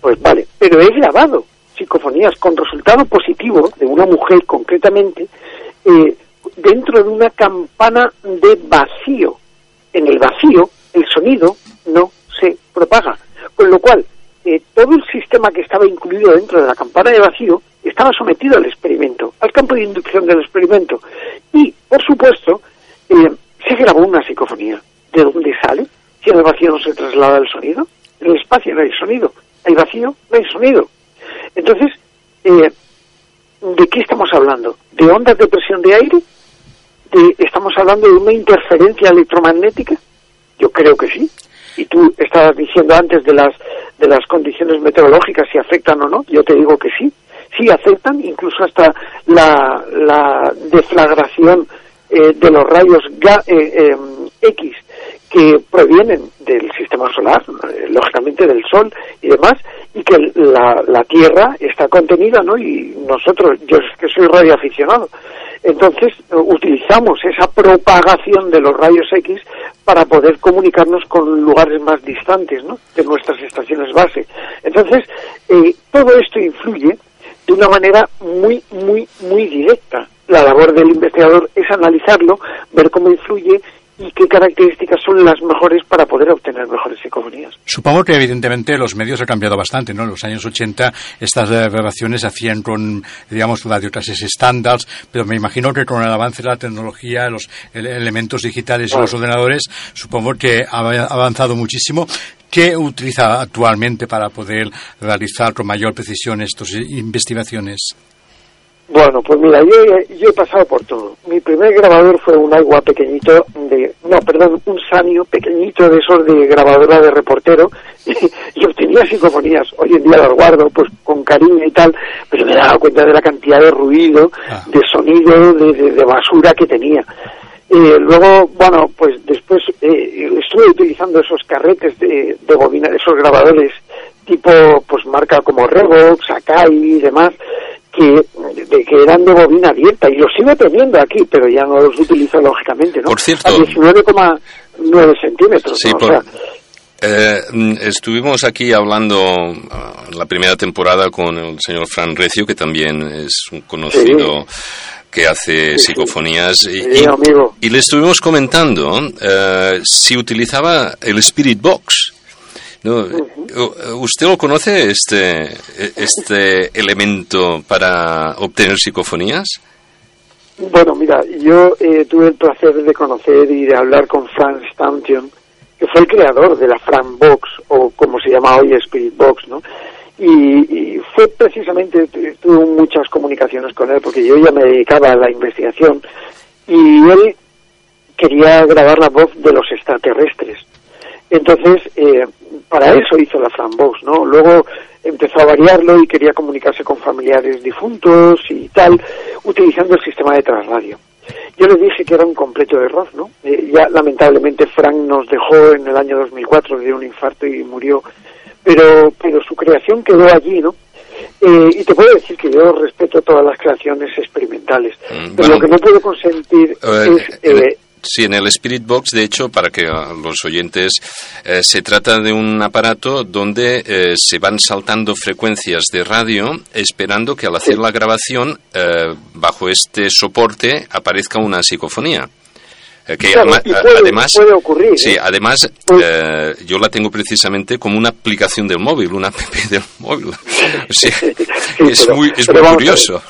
pues vale. Pero he grabado psicofonías con resultado positivo de una mujer concretamente eh, dentro de una campana de vacío. En el vacío el sonido no se propaga, con lo cual eh, todo el sistema que estaba incluido dentro de la campana de vacío estaba sometido al experimento, al campo de inducción del experimento. Y, por supuesto, eh, se grabó una psicofonía. ¿De dónde sale? Si en el vacío no se traslada el sonido, en el espacio no hay sonido, hay vacío, no hay sonido. Entonces, eh, ¿de qué estamos hablando? ¿De ondas de presión de aire? ¿De, ¿Estamos hablando de una interferencia electromagnética? Yo creo que sí. Y tú estabas diciendo antes de las de las condiciones meteorológicas si afectan o no. Yo te digo que sí. Sí afectan, incluso hasta la, la deflagración eh, de los rayos ga- eh, eh, X que provienen del sistema solar, eh, lógicamente del Sol y demás, y que la, la Tierra está contenida, ¿no? Y nosotros, yo es que soy radioaficionado, entonces eh, utilizamos esa propagación de los rayos X para poder comunicarnos con lugares más distantes, ¿no? De nuestras estaciones base. Entonces, eh, todo esto influye de una manera muy, muy, muy directa. La labor del investigador es analizarlo, ver cómo influye y qué características son las mejores para poder obtener mejores psicofonías. Supongo que evidentemente los medios han cambiado bastante, ¿no? En los años 80 estas eh, grabaciones se hacían con, digamos, radiotrases estándares, pero me imagino que con el avance de la tecnología, los ele- elementos digitales y los ordenadores, supongo que ha avanzado muchísimo. ¿Qué utiliza actualmente para poder realizar con mayor precisión estas investigaciones? Bueno, pues mira, yo, he- yo he pasado por todo. Mi primer grabador fue un agua pequeñito de, no, perdón, un sanio pequeñito de esos de grabadora de reportero y, y obtenía psicofonías. Hoy en día las guardo pues con cariño y tal, pero me daba cuenta de la cantidad de ruido, de sonido, de, de- de basura que tenía. Eh, luego, bueno, pues después eh, estuve utilizando esos carretes de, de bobina, esos grabadores tipo, pues marca como Revox, Akai y demás, que, de, que eran de bobina abierta y los sigo teniendo aquí, pero ya no los utilizo lógicamente, ¿no? Por cierto- A 19,9 centímetros, Sí, ¿no? O por- sea, Eh, estuvimos aquí hablando ah, la primera temporada con el señor Fran Recio, que también es un conocido que hace psicofonías. Y, Sí, y- amigo. y le estuvimos comentando eh, si utilizaba el Spirit Box. ¿No? ¿Usted lo conoce, este, este elemento para obtener psicofonías? Bueno, mira, yo eh, tuve el placer de conocer y de hablar con Frank Stanton, que fue el creador de la Fran Box, o como se llama hoy Spirit Box, ¿no? Y, y fue precisamente, tu- tuve muchas comunicaciones con él, porque yo ya me dedicaba a la investigación, y él quería grabar la voz de los extraterrestres. Entonces, eh, para eso hizo la Fran Box, ¿no? Luego empezó a variarlo y quería comunicarse con familiares difuntos y tal, utilizando el sistema de trasladio. Yo le dije que era un completo error, ¿no? Eh, ya lamentablemente Frank nos dejó en el año 2004 de un infarto y murió, pero, pero su creación quedó allí, ¿no? Eh, y te puedo decir que yo respeto todas las creaciones experimentales, pero bueno. lo que no puedo consentir Eh, es... eh, Sí, en el Spirit Box, de hecho, para que ah, los oyentes, eh, se trata de un aparato donde eh, se van saltando frecuencias de radio esperando que al hacer la grabación, eh, bajo este soporte, aparezca una psicofonía. Eh, que Claro, ama- y a- puede- además, puede ocurrir, sí, ¿eh? además eh, yo la tengo precisamente como una aplicación del móvil, una app del móvil. O sea, es pero- muy, es muy curioso.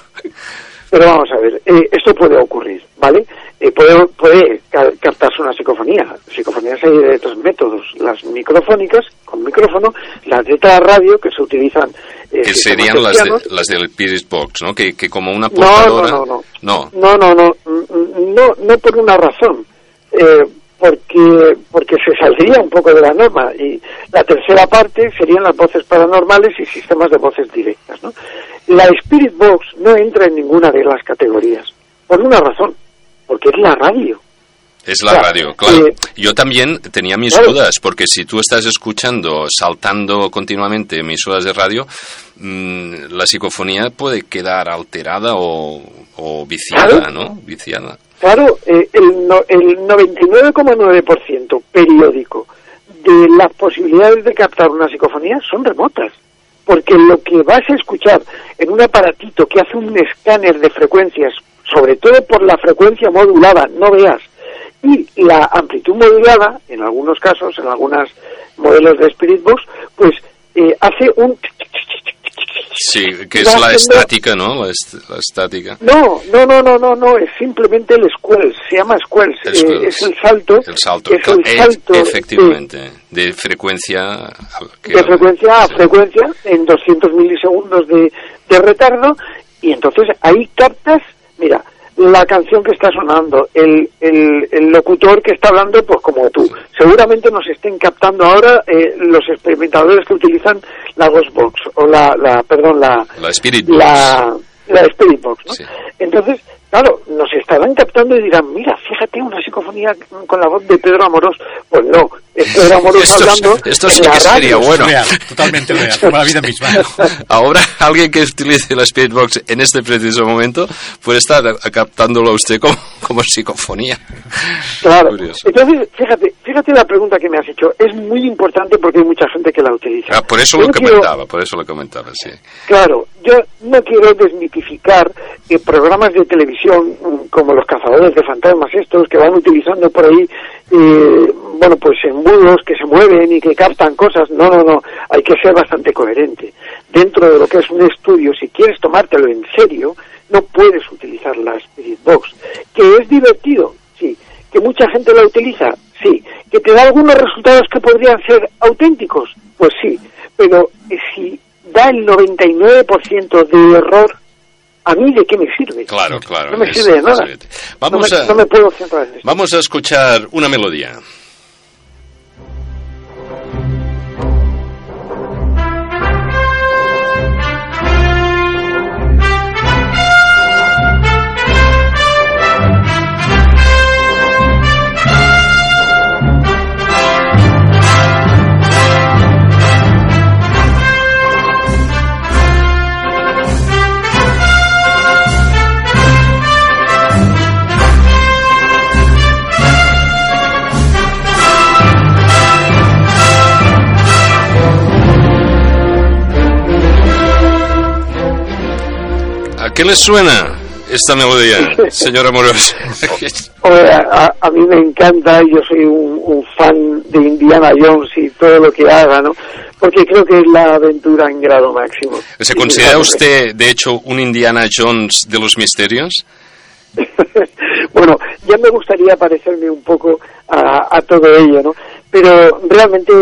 Pero vamos a ver, eh, esto puede ocurrir, ¿vale? Eh, puede puede ca- captarse una psicofonía. Psicofonías hay de tres métodos. Las microfónicas, con micrófono, las de radio, que se utilizan... eh, Que serían las, de- las del Spirit Box, ¿no? Que, que como una No, portadora... no, no, No. No, no, no, mm, no, no por una razón, eh, porque porque se saldría un poco de la norma y la tercera parte serían las voces paranormales y sistemas de voces directas, ¿no? La Spirit Box no entra en ninguna de las categorías por una razón, porque es la radio. Es la radio, claro. eh, Yo también tenía mis claro. dudas, porque si tú estás escuchando, saltando continuamente emisoras de radio, mm, la psicofonía puede quedar alterada o, o viciada, Claro. ¿no? Viciada. Claro, eh, el, no- el 99,9% periódico de las posibilidades de captar una psicofonía son remotas. Porque lo que vas a escuchar en un aparatito que hace un escáner de frecuencias, sobre todo por la frecuencia modulada, no veas, y la amplitud modulada, en algunos casos, en algunos modelos de Spirit Box, pues eh, hace un... Sí, que es la estática, ¿no? La, est- la estática. No, no, no, no, no, no, es simplemente el squelch, se llama squelch, El eh, es el salto, El salto, es el e- salto efectivamente, de frecuencia. que- de frecuencia a frecuencia en 200 milisegundos de, de retardo y entonces ahí captas, la canción que está sonando, el, el, el locutor que está hablando, pues como tú. Seguramente nos estén captando ahora eh, los experimentadores que utilizan la Ghostbox o la, la perdón, la, La Spirit Box. la, la Spirit Box, ¿no? Entonces, claro, nos estarán captando y dirán, mira, fíjate una psicofonía con la voz de Pedro Amorós. Pues no, es Pedro Amorós Esto- hablando esto en sí la que sería bueno. Real, totalmente real, como la vida misma. Ahora, alguien que utilice la Spirit Box en este preciso momento puede estar captándolo a usted como, como psicofonía. Claro. Curioso. Entonces, fíjate, fíjate la pregunta que me has hecho. Es muy importante porque hay mucha gente que la utiliza. Ah, por eso Yo lo no quiero- comentaba, por eso lo comentaba, sí. Claro, yo no quiero desmitificar que programas de televisión mm, como los cazadores de fantasmas estos que van utilizando por ahí, eh, bueno, pues embudos que se mueven y que captan cosas. No, no, no, hay que ser bastante coherente. Dentro de lo que es un estudio, si quieres tomártelo en serio, no puedes utilizar la Spirit Box. Que es divertido, sí. Que mucha gente la utiliza, sí. Que te da algunos resultados que podrían ser auténticos, pues sí. Pero eh, si da el 99% de error, ¿a mí de qué me sirve? Claro, claro. No me es- sirve de nada. Vamos no, me, a- no me puedo centrar en eso. Vamos a escuchar una melodía. ¿A qué le suena esta melodía, señor Amorós? Hombre, a, a mí me encanta, yo soy un, un fan de Indiana Jones y todo lo que haga, ¿no? Porque creo que es la aventura en grado máximo. ¿Se considera usted, de hecho, un Indiana Jones de los misterios? bueno, ya me gustaría parecerme un poco a, a todo ello, ¿no? Pero realmente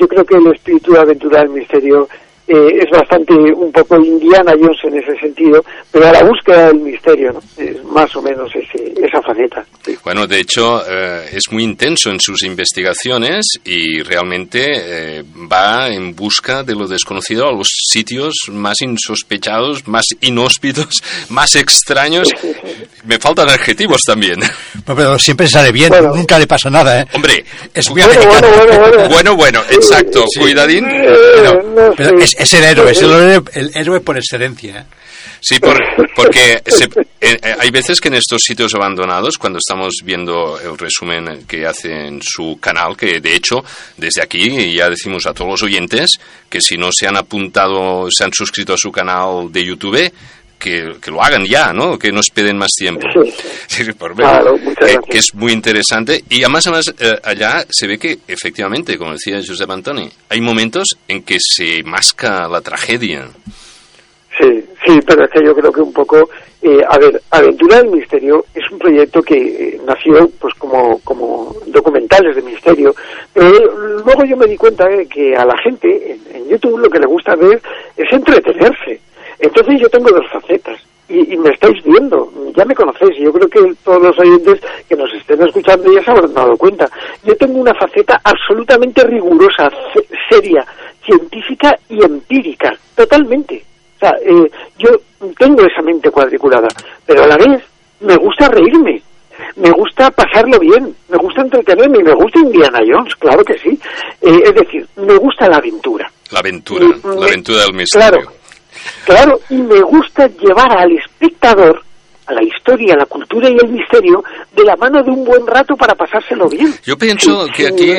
yo creo que el espíritu de aventura del misterio eh, es bastante un poco Indiana Jones en ese sentido, pero a la búsqueda del misterio, ¿no? Es más o menos ese, esa faceta. Bueno, de hecho, eh, es muy intenso en sus investigaciones y realmente eh, va en busca de lo desconocido a los sitios más insospechados, más inhóspitos, más extraños. Me faltan adjetivos también. No, pero siempre sale bien, nunca le pasa nada, ¿eh? Hombre, es muy bueno, americano. bueno, bueno, bueno. Bueno, bueno, exacto. Sí. Cuidadín. Eh, no Pero sé. es, es el héroe, es el héroe, el héroe por excelencia. ¿eh? Sí, por- porque se- eh, eh, hay veces que en estos sitios abandonados, cuando estamos viendo el resumen que hace en su canal, que de hecho, desde aquí ya decimos a todos los oyentes que si no se han apuntado, se han suscrito a su canal de YouTube, que, que lo hagan ya, ¿no? Que no esperen más tiempo. Sí, sí, por Claro, muchas que, es muy interesante. Y además, además eh, allá se ve que efectivamente, como decía Josep Antoni, hay momentos en que se masca la tragedia. Sí, sí, pero es que yo creo que un poco, eh, a ver, Aventura del Misterio es un proyecto que eh, nació pues como, como documentales de misterio, pero luego yo me di cuenta de que a la gente en, en YouTube lo que le gusta ver es entretenerse. Entonces yo tengo dos facetas y, y me estáis viendo, ya me conocéis y yo creo que todos los oyentes que nos estén escuchando ya se habrán dado cuenta. Yo tengo una faceta absolutamente rigurosa, se- seria, científica y empírica, totalmente. O sea, eh, yo tengo esa mente cuadriculada, pero a la vez me gusta reírme, me gusta pasarlo bien, me gusta entretenerme y me gusta Indiana Jones, claro que sí. Eh, es decir, me gusta la aventura. La aventura, Mm, la aventura del misterio. Claro, claro, y me gusta llevar al espectador la historia, la cultura y el misterio de la mano de un buen rato para pasárselo bien. Yo pienso Sí, que aquí,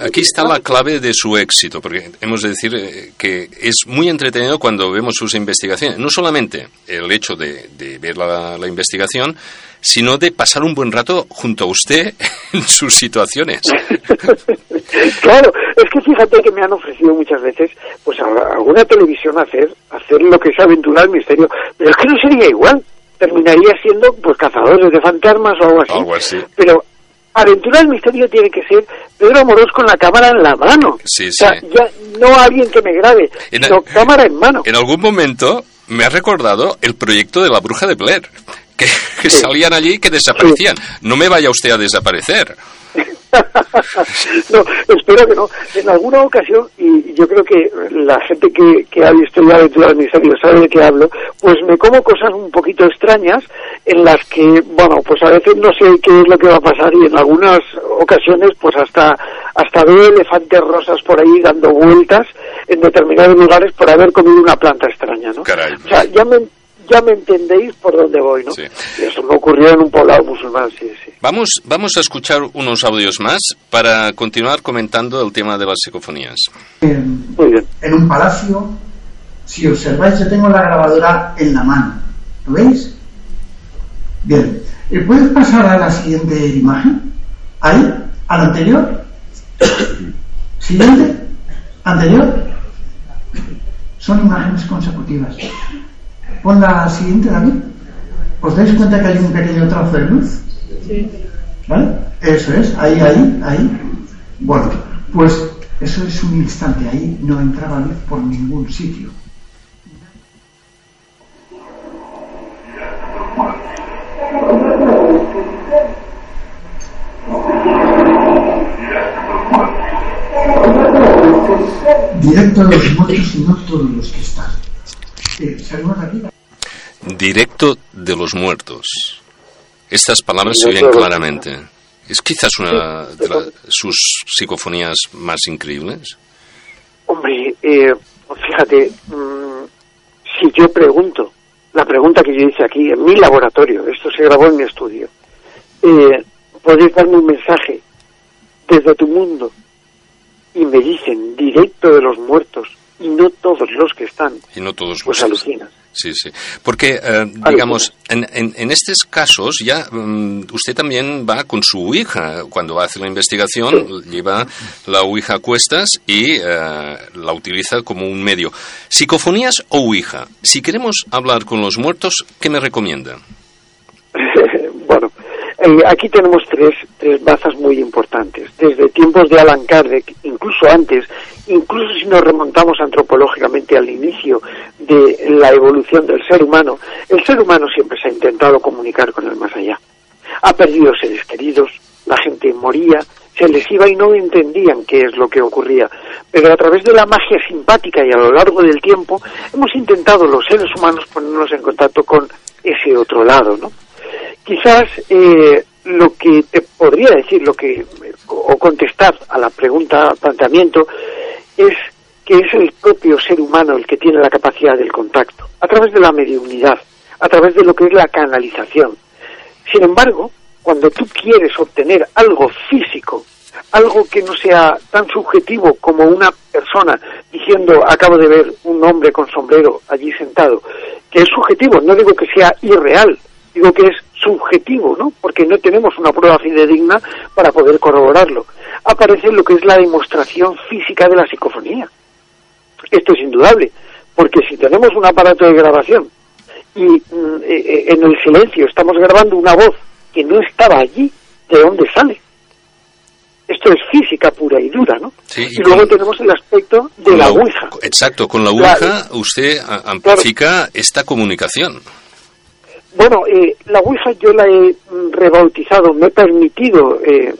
aquí está la clave de su éxito, porque hemos de decir eh, que es muy entretenido cuando vemos sus investigaciones. No solamente el hecho de, de ver la, la investigación, sino de pasar un buen rato junto a usted en sus situaciones. Claro, es que fíjate que me han ofrecido muchas veces, pues a alguna televisión hacer, hacer lo que es aventura al misterio, pero es que no sería igual. Terminaría siendo, pues, cazadores de fantasmas o algo así. Algo así. Pero aventura al misterio tiene que ser Pedro Amorós con la cámara en la mano. Sí, O sea, sí. ya no alguien que me grabe, En- sino cámara en mano. En algún momento me ha recordado el proyecto de la bruja de Blair, que, que salían allí y que desaparecían. No me vaya usted a desaparecer. no, espero que no. En alguna ocasión, y yo creo que la gente que, que ha visto ya Aventura del Misterio sabe de qué hablo, pues me como cosas un poquito extrañas en las que, bueno, pues a veces no sé qué es lo que va a pasar y en algunas ocasiones pues hasta, hasta veo elefantes rosas por ahí dando vueltas en determinados lugares por haber comido una planta extraña, ¿no? Caray. O sea, ya me, ya me entendéis por dónde voy, ¿no? Y eso me ocurrió en un poblado musulmán, sí, sí. Vamos, vamos a escuchar unos audios más para continuar comentando el tema de las psicofonías. Muy bien. en un palacio. Si observáis, yo tengo la grabadora en la mano. ¿Lo veis? Bien. Eh, ¿Puedes pasar a la siguiente imagen? Ahí, a la anterior. Siguiente. Anterior. Son imágenes consecutivas. Pon la siguiente, David. ¿Os dais cuenta que hay un pequeño trozo de luz? ¿Vale? Eso es, ahí, ahí, ahí. Bueno, pues eso es un instante, ahí no entraba luz por ningún sitio. Directo a los muertos y no todos los que están. Eh, ¿Salimos de aquí? Directo de los muertos. Estas palabras se oyen claramente. Es quizás una de la- sus psicofonías más increíbles. Hombre, eh, fíjate, mm, si yo pregunto, la pregunta que yo hice aquí en mi laboratorio, esto se grabó en mi estudio, eh, podéis darme un mensaje desde tu mundo y me dicen directo de los muertos y no todos los que están, Y no todos pues los... alucinas. Sí, sí. Porque, eh, digamos, en, en, en estos casos ya mm, usted también va con su Ouija. Cuando hacer la investigación, lleva la Ouija a cuestas y eh, la utiliza como un medio. Psicofonías o Ouija. Si queremos hablar con los muertos, ¿qué me recomienda? bueno, eh, aquí tenemos tres, tres bazas muy importantes. Desde tiempos de Alan Kardec, incluso antes, incluso si nos remontamos antropológicamente al inicio de la evolución del ser humano, el ser humano siempre se ha intentado comunicar con el más allá. Ha perdido seres queridos, la gente moría, se les iba y no entendían qué es lo que ocurría. Pero a través de la magia simpática y a lo largo del tiempo, hemos intentado los seres humanos ponernos en contacto con ese otro lado, ¿no? quizás eh, lo que te podría decir, lo que o contestar a la pregunta, planteamiento, es que es el propio ser humano el que tiene la capacidad del contacto, a través de la mediunidad, a través de lo que es la canalización. Sin embargo, cuando tú quieres obtener algo físico, algo que no sea tan subjetivo como una persona diciendo acabo de ver un hombre con sombrero allí sentado, que es subjetivo, no digo que sea irreal, digo que es subjetivo, ¿no? Porque no tenemos una prueba fidedigna para poder corroborarlo. Aparece lo que es la demostración física de la psicofonía. Esto es indudable, porque si tenemos un aparato de grabación y mm, eh, eh, en el silencio estamos grabando una voz que no estaba allí, ¿de dónde sale? Esto es física pura y dura, ¿no? Sí, y, luego tenemos el aspecto de la, u- Ouija. Exacto, con la Claro. Ouija usted amplifica esta comunicación. Bueno, eh, la Ouija yo la he mm, rebautizado, me he permitido, eh,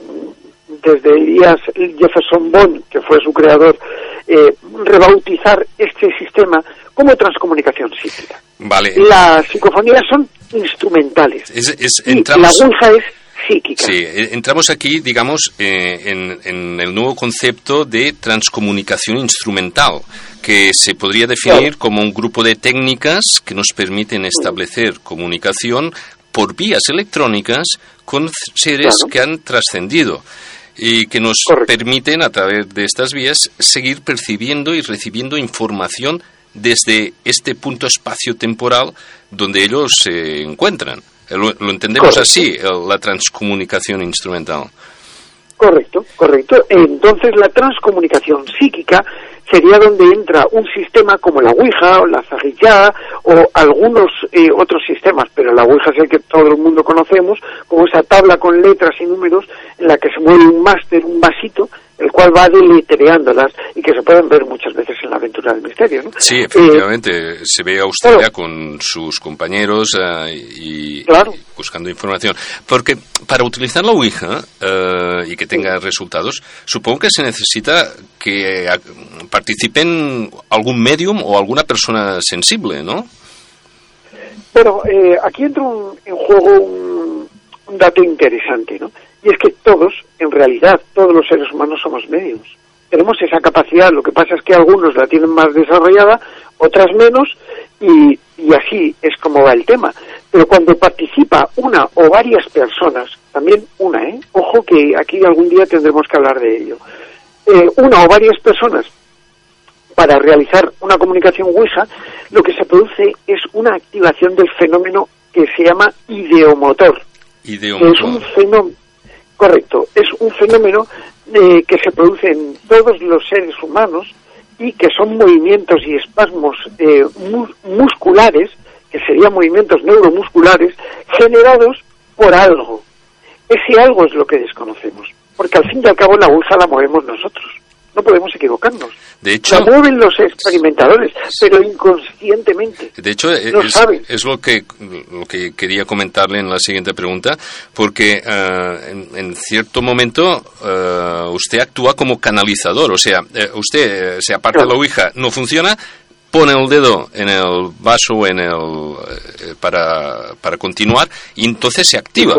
desde Elías Jefferson Bond, que fue su creador, eh, rebautizar este sistema como transcomunicación psíquica. Vale. Las psicofonías son instrumentales. Es, es- y la Ouija es psíquica. sí, eh, entramos aquí, digamos, eh, en, en el nuevo concepto de transcomunicación instrumental, que se podría definir como un grupo de técnicas que nos permiten establecer comunicación por vías electrónicas con seres Claro. que han trascendido y que nos permiten a través de estas vías seguir percibiendo y recibiendo información desde este punto espacio-temporal donde ellos se encuentran. Lo, lo entendemos Correcto. así, la transcomunicación instrumental. Correcto, correcto. Entonces la transcomunicación psíquica sería donde entra un sistema como la Ouija o la Zahiyá o algunos eh, otros sistemas, pero la Ouija es el que todo el mundo conocemos, como esa tabla con letras y números en la que se mueve un máster, un vasito, el cual va deletreándolas y que se pueden ver muchas veces en la aventura del misterio. ¿no? Sí, Eh, efectivamente, se ve a usted ya con sus compañeros eh, y, y buscando información. Porque para utilizar la Ouija eh, y que tenga resultados, supongo que se necesita que participen algún medium o alguna persona sensible, ¿no? Bueno, eh, aquí entra un- en juego un, un dato interesante, ¿no? Y es que todos, en realidad, todos los seres humanos somos medios. Tenemos esa capacidad, lo que pasa es que algunos la tienen más desarrollada, otras menos, y, y así es como va el tema. Pero cuando participa una o varias personas, también una, ¿eh? Ojo que aquí algún día tendremos que hablar de ello. Eh, una o varias personas para realizar una comunicación Ouija, lo que se produce es una activación del fenómeno que se llama ideomotor. que es un fenómeno, correcto, es un fenómeno eh, que se produce en todos los seres humanos y que son movimientos y espasmos eh, mu- musculares, que serían movimientos neuromusculares, generados por algo. Ese algo es lo que desconocemos, porque al fin y al cabo la Ouija la movemos nosotros. No podemos equivocarnos. De hecho, La mueven los experimentadores, pero inconscientemente. De hecho, eh, No es, saben. es lo que lo que quería comentarle en la siguiente pregunta, porque eh, en, en cierto momento eh, usted actúa como canalizador, o sea, usted se aparta la ouija, no funciona, pone el dedo en el vaso en el para, para continuar y entonces se activa.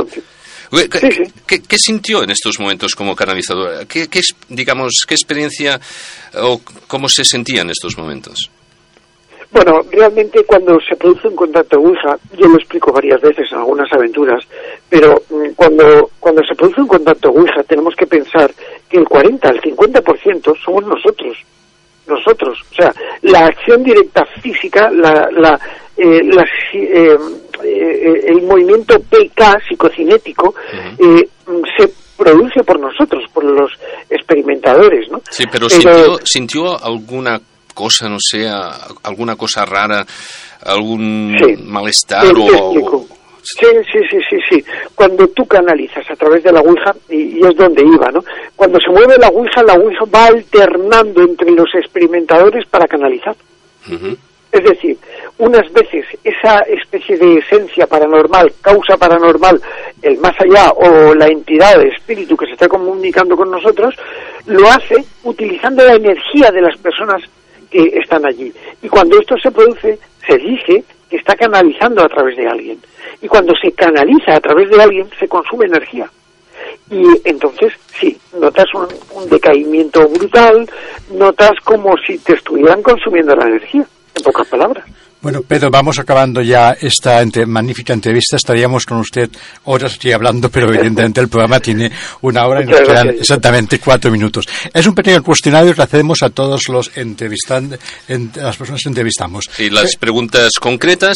¿Qué, qué- qué- qué sintió en estos momentos como canalizador? ¿Qué, qué digamos, qué experiencia o cómo se sentía en estos momentos? Bueno, realmente cuando se produce un contacto Ouija, yo lo explico varias veces en algunas aventuras, pero mm, cuando, cuando se produce un contacto Ouija tenemos que pensar que el 40 al 50% somos nosotros. Nosotros. O sea, la acción directa física, la, la, eh, la eh, eh, el movimiento PK psicocinético mm, se produce por nosotros, por los experimentadores, ¿no? Sí, pero, Pero- sintió, sintió alguna cosa, no sé, alguna cosa rara, algún malestar o. Sí, sí, sí, sí, sí. Cuando tú canalizas a través de la Ouija, y, y es donde iba, ¿no? Cuando se mueve la Ouija, la Ouija va alternando entre los experimentadores para canalizar. Es decir, unas veces esa especie de esencia paranormal, causa paranormal, el más allá o la entidad, el espíritu que se está comunicando con nosotros, lo hace utilizando la energía de las personas que están allí. Y cuando esto se produce, se dice que está canalizando a través de alguien. Y cuando se canaliza a través de alguien, se consume energía. Y entonces, sí, notas un, un decaimiento brutal, notas como si te estuvieran consumiendo la energía, en pocas palabras. Bueno, Pedro, vamos acabando ya esta entre- magnífica entrevista. Estaríamos con usted horas aquí hablando, pero evidentemente el programa tiene una hora y nos quedan exactamente cuatro minutos. Es un pequeño cuestionario que hacemos a todos los entrevistantes, en- a las personas que entrevistamos. Y las preguntas concretas